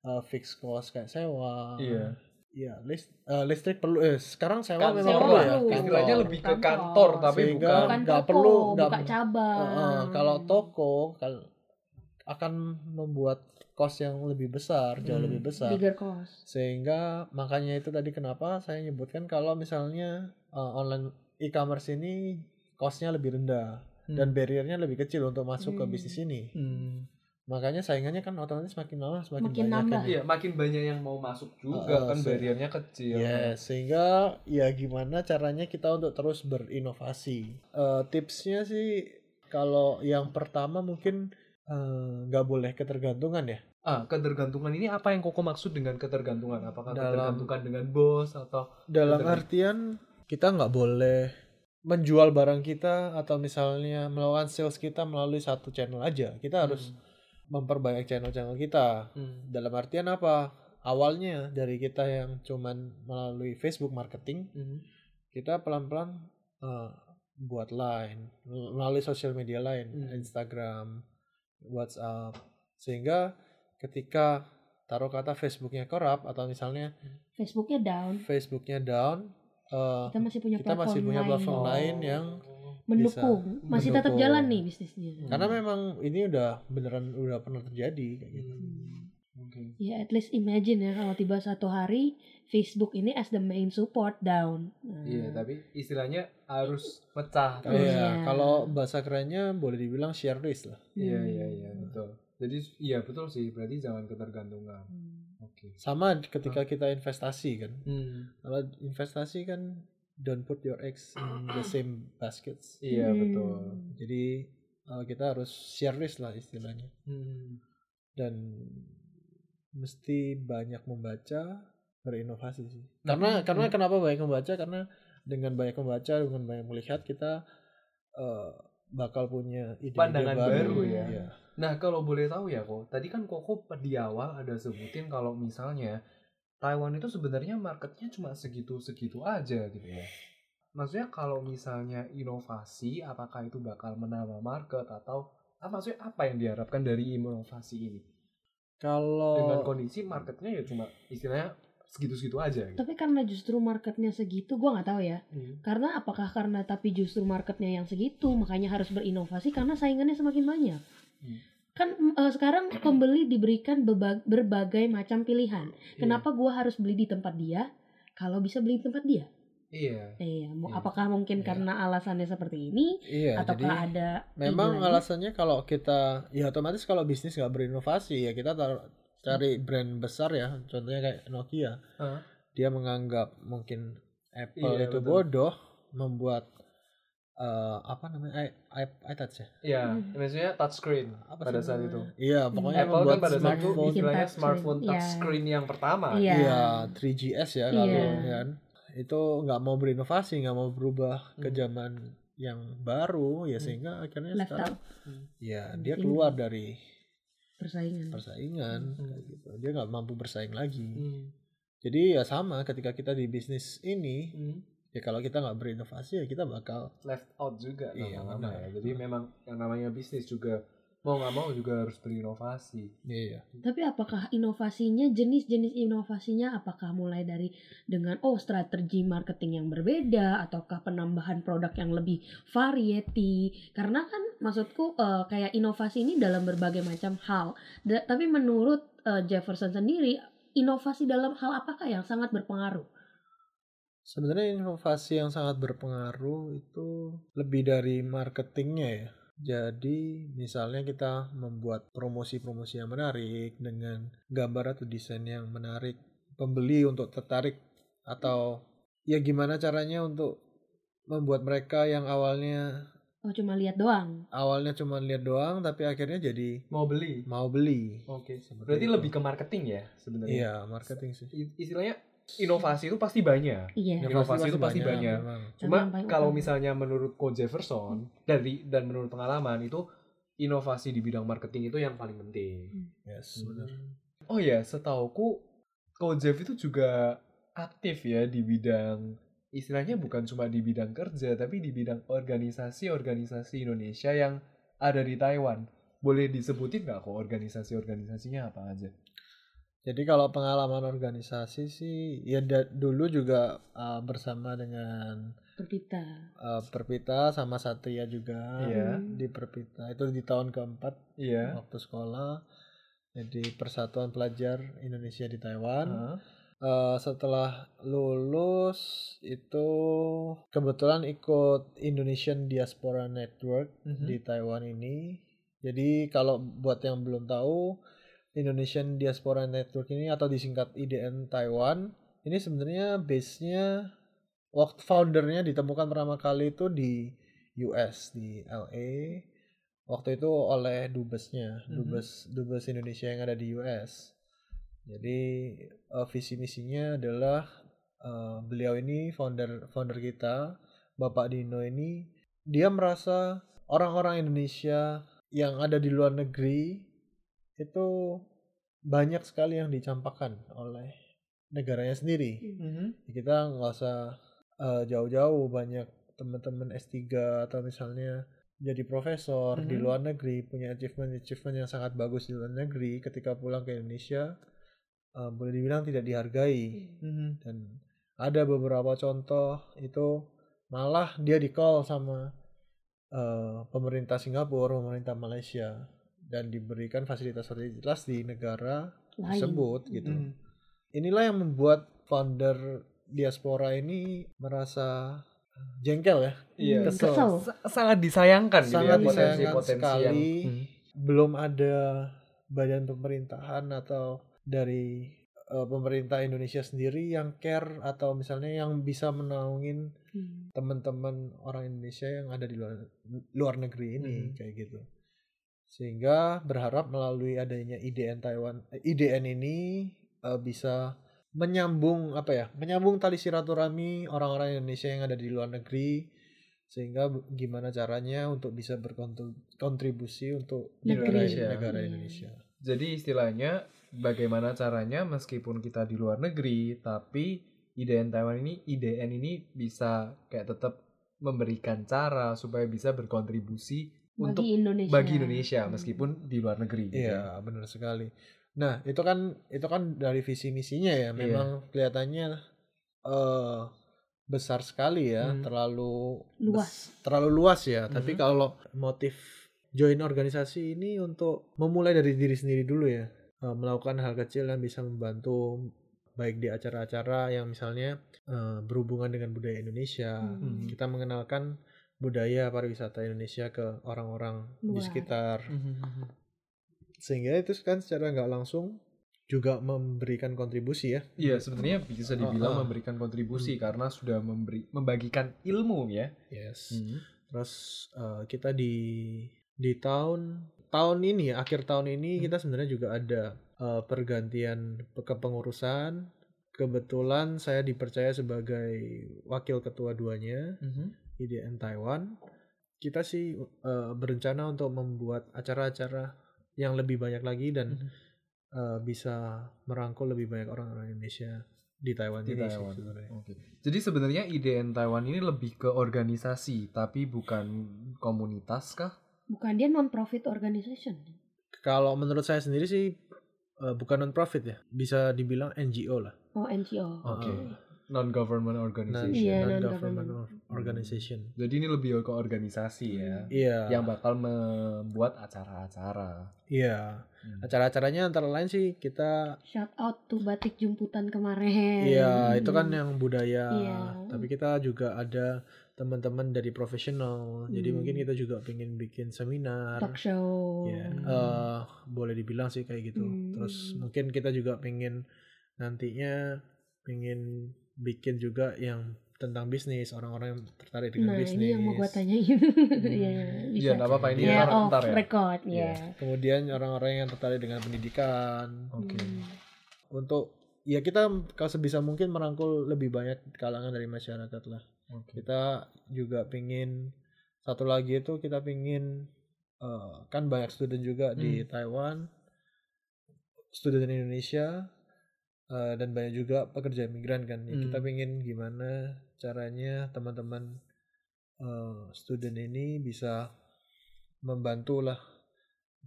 uh, fixed cost kayak sewa Iya. Iya, list, eh, listrik perlu eh sekarang sewa Kan memang sewa perlu ya. Istilahnya kantor. lebih ke Kantor. kantor tapi Sehingga bukan nggak perlu, nggak- buka cabang. Eh, eh, kalau toko kal- akan membuat cost yang lebih besar, jauh Hmm. lebih besar. Bigger cost. Sehingga makanya itu tadi kenapa saya nyebutkan kalau misalnya uh, online e-commerce ini costnya lebih rendah Hmm. dan barriernya lebih kecil untuk masuk ke Hmm. bisnis ini. Hmm. Makanya saingannya kan otomatis makin lama semakin Makin banyak nambah. kan. Iya, makin banyak yang mau masuk juga Eh, kan se- barriernya kecil. Yes, sehingga ya gimana caranya kita untuk terus berinovasi. Eh, tipsnya sih kalau yang pertama mungkin eh, nggak boleh ketergantungan ya. Ah, ketergantungan ini apa yang Koko maksud dengan ketergantungan? Apakah Dalam- ketergantungan dengan bos atau Dalam artian kita nggak boleh menjual barang kita atau misalnya melakukan sales kita melalui satu channel aja. Kita harus memperbanyak channel-channel kita. Hmm. Dalam artian apa? Awalnya dari kita yang cuman melalui Facebook marketing, Hmm. kita pelan-pelan uh, buat line melalui sosial media lain, Hmm. Instagram, WhatsApp, sehingga ketika taruh kata Facebooknya korup atau misalnya Facebooknya down. Facebooknya down, uh, Kita masih punya kita platform masih punya lain. platform Oh. lain yang mendukung. Masih tetap Mendukung. jalan nih bisnisnya. Hmm. karena memang ini udah beneran udah pernah terjadi kayak gitu. Hmm. Oke. Ya at least imagine ya kalau tiba satu hari Facebook ini as the main support down. Nah, Iya, tapi istilahnya harus pecah. Iya. kalau bahasa kerennya boleh dibilang share risk lah. Iya, hmm. iya, iya, betul. Jadi iya betul sih, berarti jangan ketergantungan. Hmm. Oke. Sama ketika kita investasi kan. Hmm. Kalau investasi kan don't put your eggs in the same baskets. Iya, Hmm. betul. Jadi uh, kita harus share risk lah istilahnya Hmm. dan mesti banyak membaca, berinovasi sih. Nah, Karena hmm. karena kenapa banyak membaca? Karena dengan banyak membaca, dengan banyak melihat kita uh, bakal punya ide Pandangan baru ya. Iya. Nah, kalau boleh tahu ya kok, tadi kan Koko di awal ada sebutin kalau misalnya Taiwan itu sebenarnya marketnya cuma segitu-segitu aja gitu ya. Maksudnya kalau misalnya inovasi, apakah itu bakal menambah market atau ah, maksudnya apa yang diharapkan dari inovasi ini? Kalau Dengan kondisi marketnya ya cuma istilahnya segitu-segitu aja. Gitu. Tapi karena justru marketnya segitu, gua nggak tahu ya. Hmm. Karena apakah karena tapi justru marketnya yang segitu, makanya harus berinovasi karena saingannya semakin banyak. Hmm. Kan eh, sekarang pembeli diberikan berbagai macam pilihan. Kenapa gua harus beli di tempat dia kalau bisa beli di tempat dia? Iya. Iya, Iya. apakah mungkin Iya. karena alasannya seperti ini iya, ataukah jadi ada memang alasannya kalau kita ya otomatis kalau bisnis nggak berinovasi ya kita tar- cari brand besar ya, contohnya kayak Nokia. Hah? Dia menganggap mungkin Apple Iya, itu betul. bodoh membuat eh, apa namanya i, i, iTouch ya Iya, Hmm. maksudnya touchscreen apa pada saat itu. Iya, pokoknya Apple kan pada saat itu smartphone Bikin istilahnya touchscreen, smartphone iya. touchscreen yang pertama. Iya. Iya, 3GS ya kalau Iya. kan. Itu nggak mau berinovasi, nggak mau berubah ke Hmm. zaman yang baru ya Hmm. sehingga akhirnya left sekarang out ya Hmm, dia keluar dari persaingan. persaingan Hmm. kayak gitu. Dia nggak mampu bersaing lagi. Hmm. Jadi ya sama ketika kita di bisnis ini Hmm. ya kalau kita nggak berinovasi ya kita bakal left out juga Iya, lama-lama ya. Jadi memang yang namanya bisnis juga mau nggak mau juga harus berinovasi. iya. Tapi apakah inovasinya jenis-jenis inovasinya apakah mulai dari dengan oh strategi marketing yang berbeda ataukah penambahan produk yang lebih variety? Karena kan maksudku eh, kayak inovasi ini dalam berbagai macam hal. Da- tapi menurut eh, Jefferson sendiri inovasi dalam hal apakah yang sangat berpengaruh? Sebenarnya inovasi yang sangat berpengaruh itu lebih dari marketingnya ya. Jadi misalnya kita membuat promosi-promosi yang menarik dengan gambar atau desain yang menarik pembeli untuk tertarik atau ya gimana caranya untuk membuat mereka yang awalnya Oh cuma lihat doang. awalnya cuma lihat doang tapi akhirnya jadi Mau beli. mau beli. Oke. Seperti Berarti itu. lebih ke marketing ya sebenarnya. Iya, marketing sih. Istilahnya inovasi itu pasti banyak. Iya. Inovasi itu pasti banyak. memang. Cuma kalau misalnya menurut Coach Jefferson dari dan menurut pengalaman itu inovasi di bidang marketing itu yang paling penting. Yes, benar. Oh ya, setauku Coach Jeff itu juga aktif ya di bidang istilahnya bukan cuma di bidang kerja tapi di bidang organisasi-organisasi Indonesia yang ada di Taiwan. Boleh disebutin nggak kok organisasi-organisasinya apa aja? Jadi kalau pengalaman organisasi sih ya da- dulu juga uh, bersama dengan Perbita. uh, Perpita sama Satria juga Iya. di Perpita itu di tahun keempat Iya. waktu sekolah jadi Persatuan Pelajar Indonesia di Taiwan. Hah? Uh, setelah lulus itu kebetulan ikut Indonesian Diaspora Network Mhm. di Taiwan ini. Jadi kalau buat yang belum tahu Indonesian Diaspora Network ini atau disingkat IDN Taiwan ini sebenarnya base-nya waktu foundernya ditemukan pertama kali itu di US di LA waktu itu oleh dubesnya Mhm. dubes dubes Indonesia yang ada di US jadi eh, visi misinya adalah eh, beliau ini founder founder kita Bapak Dino ini dia merasa orang-orang Indonesia yang ada di luar negeri itu banyak sekali yang dicampakkan oleh negaranya sendiri. Mhm. Kita nggak usah eh, jauh-jauh banyak teman-teman S3 atau misalnya jadi profesor di Mhm. luar negeri punya achievement-achievement yang sangat bagus di luar negeri ketika pulang ke Indonesia eh, boleh dibilang tidak dihargai Mhm. dan ada beberapa contoh itu malah dia di call sama eh, pemerintah Singapura, pemerintah Malaysia dan diberikan fasilitas-fasilitas di negara Lain. tersebut gitu. Mhm. Inilah yang membuat founder diaspora ini merasa jengkel ya, Iya. Hmm, kesel. kesel. Sa- sangat disayangkan gitu Sangat ya disayangkan yang sekali. Hmm. belum ada badan pemerintahan atau dari eh, pemerintah Indonesia sendiri yang care atau misalnya yang bisa menaungin Hmm. teman-teman orang Indonesia yang ada di luar luar negeri ini Mhm. kayak gitu. Sehingga berharap melalui adanya IDN Taiwan eh, IDN ini eh, bisa menyambung apa ya? Menyambung tali silaturahmi orang-orang Indonesia yang ada di luar negeri sehingga gimana caranya untuk bisa berkontribusi untuk Negeri. Indonesia. negara Iya. Indonesia. Jadi istilahnya bagaimana caranya meskipun kita di luar negeri tapi IDN Taiwan ini IDN ini bisa kayak tetap memberikan cara supaya bisa berkontribusi untuk bagi Indonesia. bagi Indonesia Hmm. meskipun di luar negeri. gitu ya. Iya, benar sekali. Nah, itu kan itu kan dari visi misinya ya, memang kelihatannya eh besar sekali ya, Hmm. terlalu Luas. bes- terlalu luas ya. Tapi Mhm. kalau motif join organisasi ini untuk memulai dari diri sendiri dulu ya, Eh, melakukan hal kecil yang bisa membantu baik di acara-acara yang misalnya eh, berhubungan dengan budaya Indonesia. Hmm. Kita mengenalkan budaya pariwisata Indonesia ke orang-orang di sekitar Mhm. sehingga itu kan secara nggak langsung juga memberikan kontribusi ya Iya, sebenarnya bisa dibilang Ah, ah. memberikan kontribusi Hmm. karena sudah memberi membagikan ilmu ya. yes terus eh, kita di di tahun tahun ini ya akhir tahun ini Hmm. kita sebenarnya juga ada eh, pergantian pe- kepengurusan kebetulan saya dipercaya sebagai wakil ketua duanya Mhm. IDN Taiwan kita sih eh, berencana untuk membuat acara-acara yang lebih banyak lagi dan Mhm. eh, bisa merangkul lebih banyak orang-orang Indonesia di Taiwan Di ini sih Taiwan. sebenarnya. Oke. Jadi sebenarnya IDN Taiwan ini lebih ke organisasi tapi bukan komunitas kah? Bukan dia non profit organization. Kalau menurut saya sendiri sih eh, bukan non profit ya, bisa dibilang NGO lah. Oh NGO. Oke. Uh, Non government non, organization. Iya, non-government non-government. organization. Jadi ini lebih ke organisasi ya. Iya. Yang bakal membuat acara-acara. Iya. Hmm. Acara-acaranya antara lain sih kita Shout out to batik jumputan kemarin. Iya, itu kan yang budaya. Iya. Tapi kita juga ada teman-teman dari profesional. Jadi Hmm. mungkin kita juga pengen bikin seminar. Talk show. Ya, Hmm. eh, boleh dibilang sih kayak gitu. Hmm. Terus mungkin kita juga pengen nantinya pengen bikin juga yang tentang bisnis, orang-orang yang tertarik dengan Nah bisnis. ini yang mau gue tanyain. Iya, Iya, bisa. nggak apa-apa ini Ya, ntar, off ntar ya. record, Iya. ya. Kemudian orang-orang yang tertarik dengan pendidikan. Oke. Hmm. Untuk ya kita kalau sebisa mungkin merangkul lebih banyak kalangan dari masyarakat lah. Oke. Kita juga pingin satu lagi itu kita pingin eh, kan banyak student juga di Hmm. Taiwan, student Indonesia eh, dan banyak juga pekerja migran kan. Ya, Kita Hmm. pingin gimana caranya teman-teman eh, student ini bisa membantu lah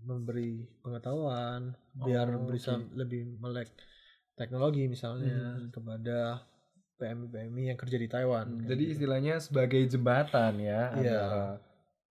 memberi pengetahuan biar Oh, bisa oke. lebih melek teknologi misalnya Hmm. kepada PMI PMI yang kerja di Taiwan. Hmm, Jadi gitu. istilahnya sebagai jembatan ya Iya. antara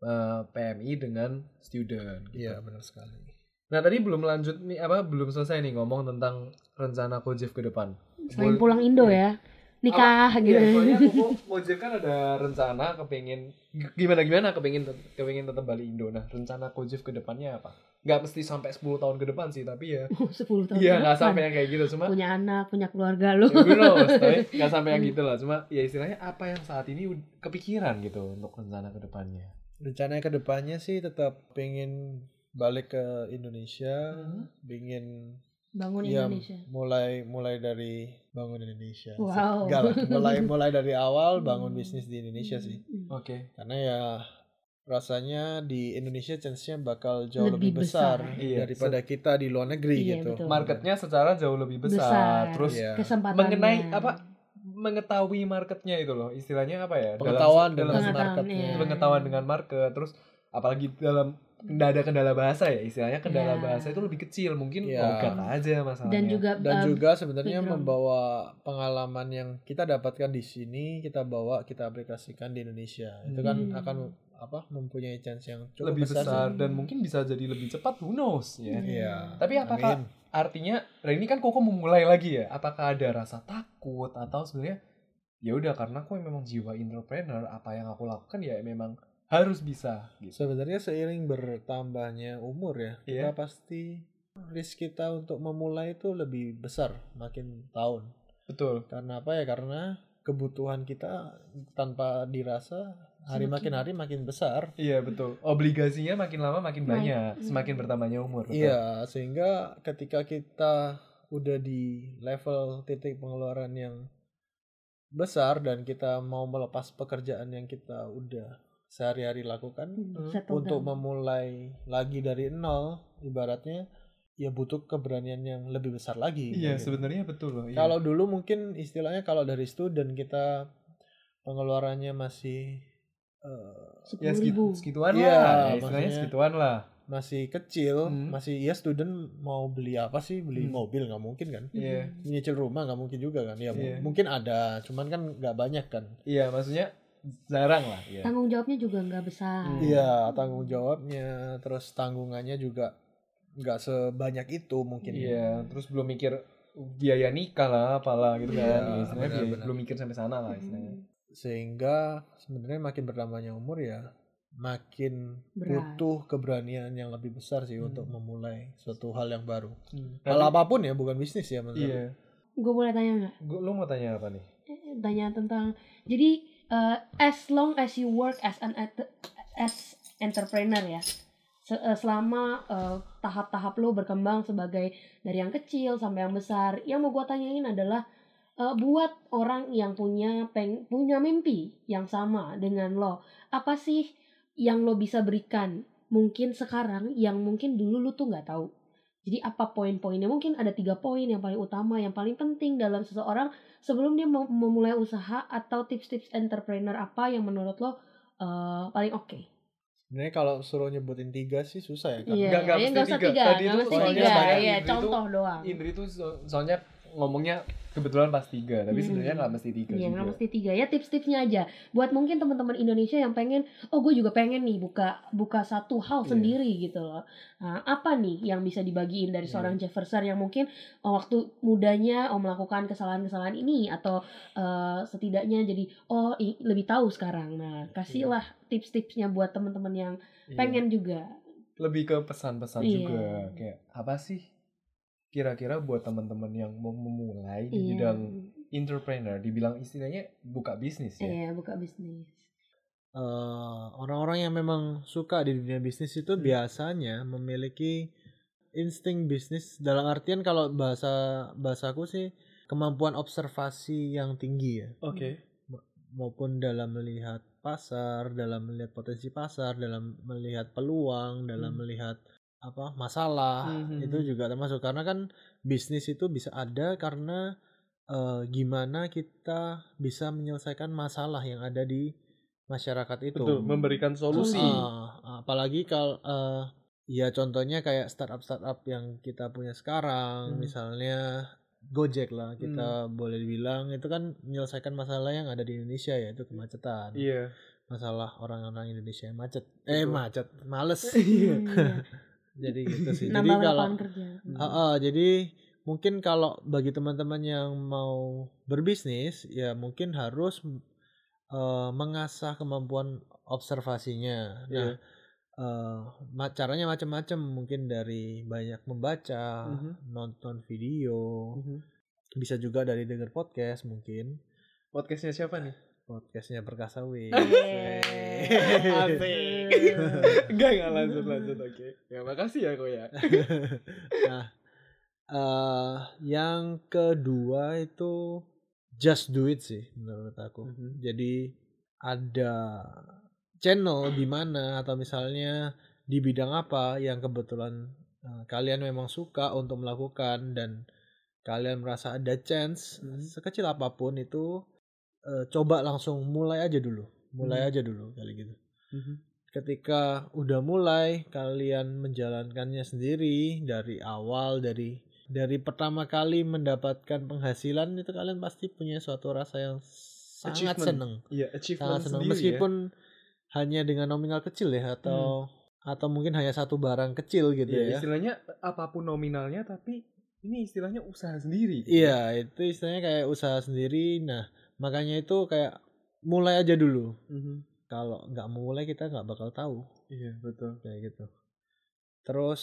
eh, PMI dengan student. gitu. Iya benar sekali. Nah tadi belum lanjut nih apa belum selesai nih ngomong tentang rencana Kojif ke depan. Selain pulang Indo ya, nikah gitu. Iya, soalnya Koko Kojif kan ada rencana kepingin gimana gimana kepingin kepingin tetap balik Indo. Nah rencana Kojif ke depannya apa? Nggak mesti sampai 10 tahun ke depan sih tapi ya. 10 tahun. Iya nggak depan. sampai yang kayak gitu cuma Punya anak, punya keluarga lu. ya, who knows, tapi nggak sampai yang gitu lah. Cuma ya istilahnya apa yang saat ini kepikiran gitu untuk rencana ke depannya. Rencananya ke depannya sih tetap pengen balik ke Indonesia, Hmm. pengen Bangun ya Indonesia. mulai mulai dari bangun Indonesia. Wow. Enggak lah, mulai mulai dari awal bangun Hmm. bisnis di Indonesia sih. Hmm. Oke. Karena ya rasanya di Indonesia chance-nya bakal jauh Lebih lebih, besar, besar. Iya, daripada kita di luar negeri Iya, gitu. betul. Marketnya secara jauh lebih besar. Besar. Terus Iya. Kesempatannya. mengenai apa mengetahui marketnya itu loh istilahnya apa ya Dalam- Pengetahuan dalam, dengan Pengetahuan, marketnya. iya. pengetahuan dengan market terus apalagi dalam nggak ada kendala bahasa ya istilahnya kendala Iya. bahasa itu lebih kecil mungkin logat aja masalahnya Dan juga dan um, juga sebenarnya background. membawa pengalaman yang kita dapatkan di sini kita bawa kita aplikasikan di Indonesia itu kan Hmm. akan apa mempunyai chance yang cukup lebih besar, besar sih. dan mungkin bisa jadi lebih cepat who knows ya Hmm. Iya. Tapi apakah- Amin. artinya ini kan koko memulai lagi ya apakah ada rasa takut atau sebenarnya ya udah karena aku memang jiwa entrepreneur apa yang aku lakukan ya memang harus bisa gitu sebenarnya seiring bertambahnya umur ya Iya. kita pasti risk kita untuk memulai itu lebih besar makin tahun betul karena apa ya karena kebutuhan kita tanpa dirasa hari Semakin- makin hari makin besar iya betul obligasinya makin lama makin banyak Hmm. semakin bertambahnya umur betul. Iya, sehingga ketika kita udah di level titik pengeluaran yang besar dan kita mau melepas pekerjaan yang kita udah sehari-hari lakukan Hmm, settle untuk memulai lagi dari nol ibaratnya ya butuh keberanian yang lebih besar lagi Iya, gitu. sebenarnya betul loh. Iya. Kalau dulu mungkin istilahnya kalau dari student kita pengeluarannya masih eh, ya ribu. segituan Iya, lah, istilahnya maksudnya- segituan lah. masih kecil, Hmm. masih ya student mau beli apa sih? Beli Hmm. mobil nggak mungkin kan? Hmm. Nyicil rumah nggak mungkin juga kan? Ya Iya. mungkin ada, cuman kan nggak banyak kan? Iya, maksudnya jarang lah. Iya. Tanggung jawabnya juga nggak besar. Hmm. Iya, tanggung jawabnya, terus tanggungannya juga nggak sebanyak itu mungkin. ya. Iya, terus belum mikir biaya nikah lah, apalah gitu kan. Iya, Iya, biaya- benar-benar. belum mikir sampai sana lah istilahnya. Hmm. Sehingga sebenarnya makin bertambahnya umur ya makin Berat. butuh keberanian yang lebih besar sih Hmm. untuk memulai suatu hal yang baru. Hmm. Hal Tapi- apa pun ya, bukan bisnis ya menurut Iya. Gue boleh tanya nggak? Gua, lu mau tanya apa nih? Eh, Tanya tentang jadi eh, as long as you work as an as entrepreneur ya. Eh, selama eh, tahap-tahap lo berkembang sebagai dari yang kecil sampai yang besar. Yang mau gue tanyain adalah eh, buat orang yang punya peng punya mimpi yang sama dengan lo, apa sih yang lo bisa berikan mungkin sekarang yang mungkin dulu lo tuh nggak tahu. Jadi apa poin-poinnya? Mungkin ada tiga poin yang paling utama, yang paling penting dalam seseorang sebelum dia mau memulai usaha atau tips-tips entrepreneur apa yang menurut lo eh, paling oke? Sebenarnya kalau suruh nyebutin tiga sih susah ya kan? Iya, Nggak- nggak ya, mesti tiga. tiga, Tadi mesti soalnya tiga, banyak iya, Indri contoh tuh- doang. Indri tuh so- soalnya ngomongnya kebetulan pas tiga, tapi Hmm. sebenarnya nggak mesti tiga Iya, juga. nggak mesti tiga ya tips-tipsnya aja. Buat mungkin teman-teman Indonesia yang pengen, oh gue juga pengen nih buka buka satu hal Iya. sendiri gitu loh. Nah, apa nih yang bisa dibagiin dari Iya. seorang Jefferson yang mungkin oh, waktu mudanya oh melakukan kesalahan-kesalahan ini atau eh, setidaknya jadi oh i- lebih tahu sekarang. Nah, kasihlah tips-tipsnya buat teman-teman yang Iya. pengen juga. lebih ke pesan-pesan Iya. juga kayak apa sih kira-kira buat teman-teman yang mau memulai di Iya. bidang entrepreneur dibilang istilahnya buka bisnis ya Iya, buka bisnis. Eh, orang-orang yang memang suka di dunia bisnis itu Hmm. biasanya memiliki insting bisnis dalam artian kalau bahasa bahasaku sih kemampuan observasi yang tinggi ya oke maupun dalam melihat pasar, dalam melihat potensi pasar, dalam melihat peluang, dalam Hmm. melihat apa masalah Hmm, hmm, itu hmm. juga termasuk karena kan bisnis itu bisa ada karena eh, gimana kita bisa menyelesaikan masalah yang ada di masyarakat itu. betul memberikan solusi Ah, apalagi kalau eh, ya contohnya kayak startup startup yang kita punya sekarang, Hmm. misalnya Gojek lah kita boleh dibilang itu kan menyelesaikan masalah yang ada di Indonesia yaitu kemacetan. iya Masalah orang-orang Indonesia yang macet. Eh macet, males. Iya. Jadi gitu sih. jadi kalau kerja. Ah, ah, jadi mungkin kalau bagi teman-teman yang mau berbisnis ya mungkin harus eh, mengasah kemampuan observasinya. Nah, Iya. eh, ma- caranya macam-macam mungkin dari banyak membaca, Mhm. nonton video, Mhm. bisa juga dari denger podcast mungkin. podcastnya siapa nih Podcastnya Perkasa W. Asik. enggak enggak lanjut lanjut oke ya makasih ya kok ya nah, eh yang kedua itu just do it sih menurut aku. Mhm. Jadi ada channel di mana atau misalnya di bidang apa yang kebetulan eh, kalian memang suka untuk melakukan dan kalian merasa ada chance Mhm. sekecil apa pun itu eh, coba langsung mulai aja dulu. Mulai Mhm. aja dulu kali gitu. Ketika udah mulai kalian menjalankannya sendiri dari awal dari dari pertama kali mendapatkan penghasilan itu kalian pasti punya suatu rasa yang sangat seneng. Iya achievement sangat seneng. sendiri meskipun hanya dengan nominal kecil ya atau atau mungkin hanya satu barang kecil ya. gitu Iya, ya. istilahnya apa pun nominalnya tapi ini istilahnya usaha sendiri iya itu istilahnya kayak usaha sendiri. Nah makanya itu kayak mulai aja dulu. Mhm. kalau nggak mulai kita nggak bakal tahu. Iya betul. Kayak gitu. Terus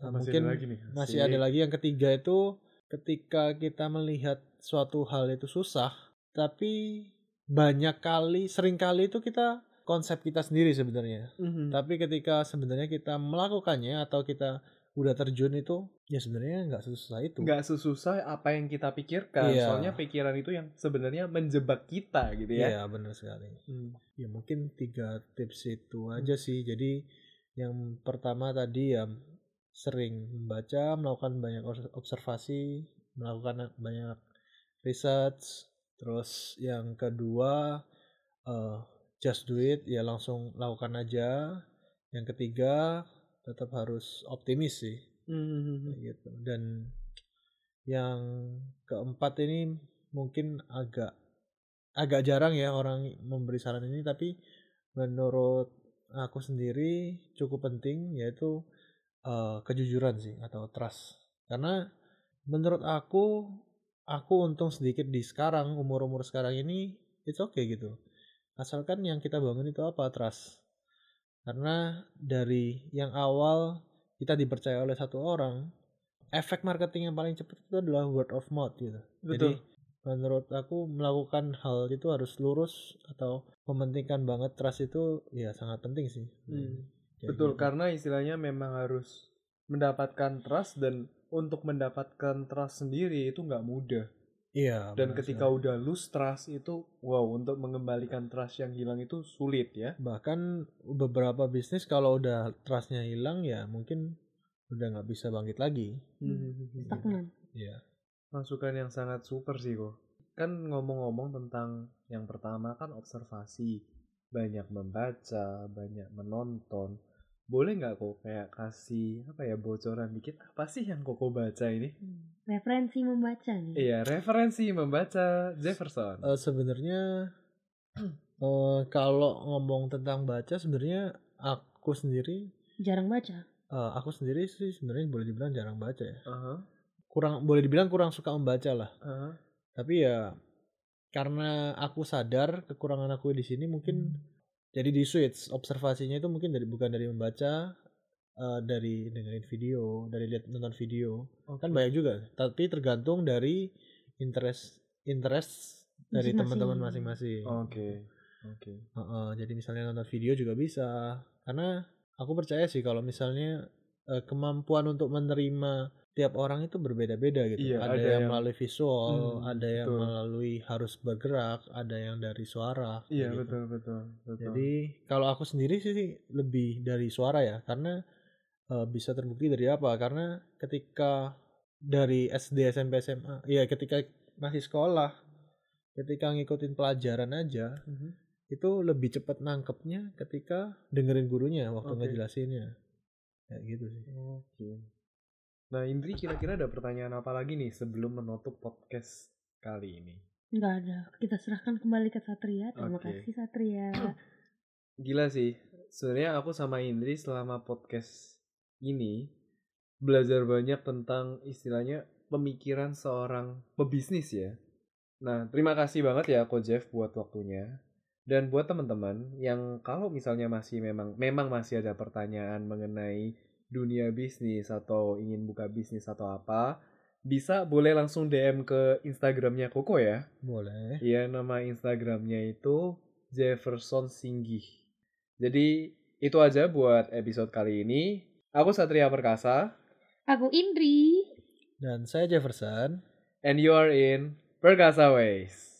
eh, masih mungkin ada lagi nih. masih ada lagi yang ketiga itu ketika kita melihat suatu hal itu susah tapi banyak kali sering kali itu kita konsep kita sendiri sebenarnya. Mhm. tapi ketika sebenarnya kita melakukannya atau kita udah terjun itu ya sebenarnya nggak sesusah itu. Nggak sesusah apa yang kita pikirkan. Iya. soalnya pikiran itu yang sebenarnya menjebak kita gitu ya. Iya benar sekali. Hmm. ya mungkin tiga tips itu aja sih. Jadi yang pertama tadi ya sering membaca melakukan banyak obs- observasi melakukan banyak research. Terus yang kedua eh, just do it ya langsung lakukan aja. Yang ketiga tetap harus optimis sih. Hmm. kayak gitu. Dan yang keempat ini mungkin agak agak jarang ya orang memberi saran ini tapi menurut aku sendiri cukup penting yaitu eh, kejujuran sih atau trust. Karena menurut aku aku untung sedikit di sekarang umur umur sekarang ini it's okay gitu. Asalkan yang kita bangun itu apa? Trust karena dari yang awal kita dipercaya oleh satu orang efek marketing yang paling cepat itu adalah word of mouth gitu jadi Betul. menurut aku melakukan hal itu harus lurus atau mementingkan banget trust itu ya sangat penting sih Hmm. Kayak Betul, gitu. karena istilahnya memang harus mendapatkan trust dan untuk mendapatkan trust sendiri itu nggak mudah. Iya Dan benar ketika sekali. udah lose trust itu, wow, untuk mengembalikan trust yang hilang itu sulit ya. bahkan beberapa bisnis kalau udah trustnya hilang ya mungkin udah nggak bisa bangkit lagi stagnan Iya Masukan yang sangat super sih kok. Kan ngomong-ngomong tentang yang pertama kan observasi, banyak membaca, banyak menonton. Boleh nggak kok kayak kasih apa ya bocoran dikit? Apa sih yang koko baca ini? referensi membaca nih. Iya, referensi membaca Jefferson. Eh, sebenarnya eh, kalau ngomong tentang baca sebenarnya aku sendiri jarang baca. eh, aku sendiri sih sebenarnya boleh dibilang jarang baca ya. Aha, kurang boleh dibilang kurang suka membaca lah. Aha. tapi ya karena aku sadar kekurangan aku di sini mungkin jadi di switch observasinya itu mungkin dari bukan dari membaca eh, dari dengerin video dari lihat nonton video. Kan banyak juga. Tapi tergantung dari interest interest dari teman-teman masing-masing. Oke, oke. Jadi misalnya nonton video juga bisa. Karena aku percaya sih kalau misalnya eh, kemampuan untuk menerima tiap orang itu berbeda-beda gitu Iya, ada, ada yang, yang- melalui visual Hmm, ada yang betul. melalui harus bergerak ada yang dari suara Iya gitu. betul betul betul. jadi kalau aku sendiri sih lebih dari suara ya karena eh, bisa terbukti dari apa karena ketika dari SD SMP SMA ya ketika masih sekolah ketika ngikutin pelajaran aja Mhm. itu lebih cepat nangkepnya ketika dengerin gurunya waktu Oke. ngejelasinnya kayak gitu sih Oke. Nah Indri kira-kira ada pertanyaan apa lagi nih sebelum menutup podcast kali ini? nggak ada kita serahkan kembali ke Satria terima Oke. kasih Satria Gila sih. Sebenarnya aku sama Indri selama podcast ini belajar banyak tentang istilahnya pemikiran seorang pebisnis ya. Nah, terima kasih banget ya Ko Jeff buat waktunya. Dan buat teman-teman yang kalau misalnya masih memang memang masih ada pertanyaan mengenai dunia bisnis atau ingin buka bisnis atau apa, bisa boleh langsung DM ke Instagramnya Koko ya. boleh Iya, nama Instagramnya itu Jefferson Singgih. Jadi, itu aja buat episode kali ini. Aku Satria Perkasa, aku Indri dan saya Jefferson and you are in Perkasa Ways.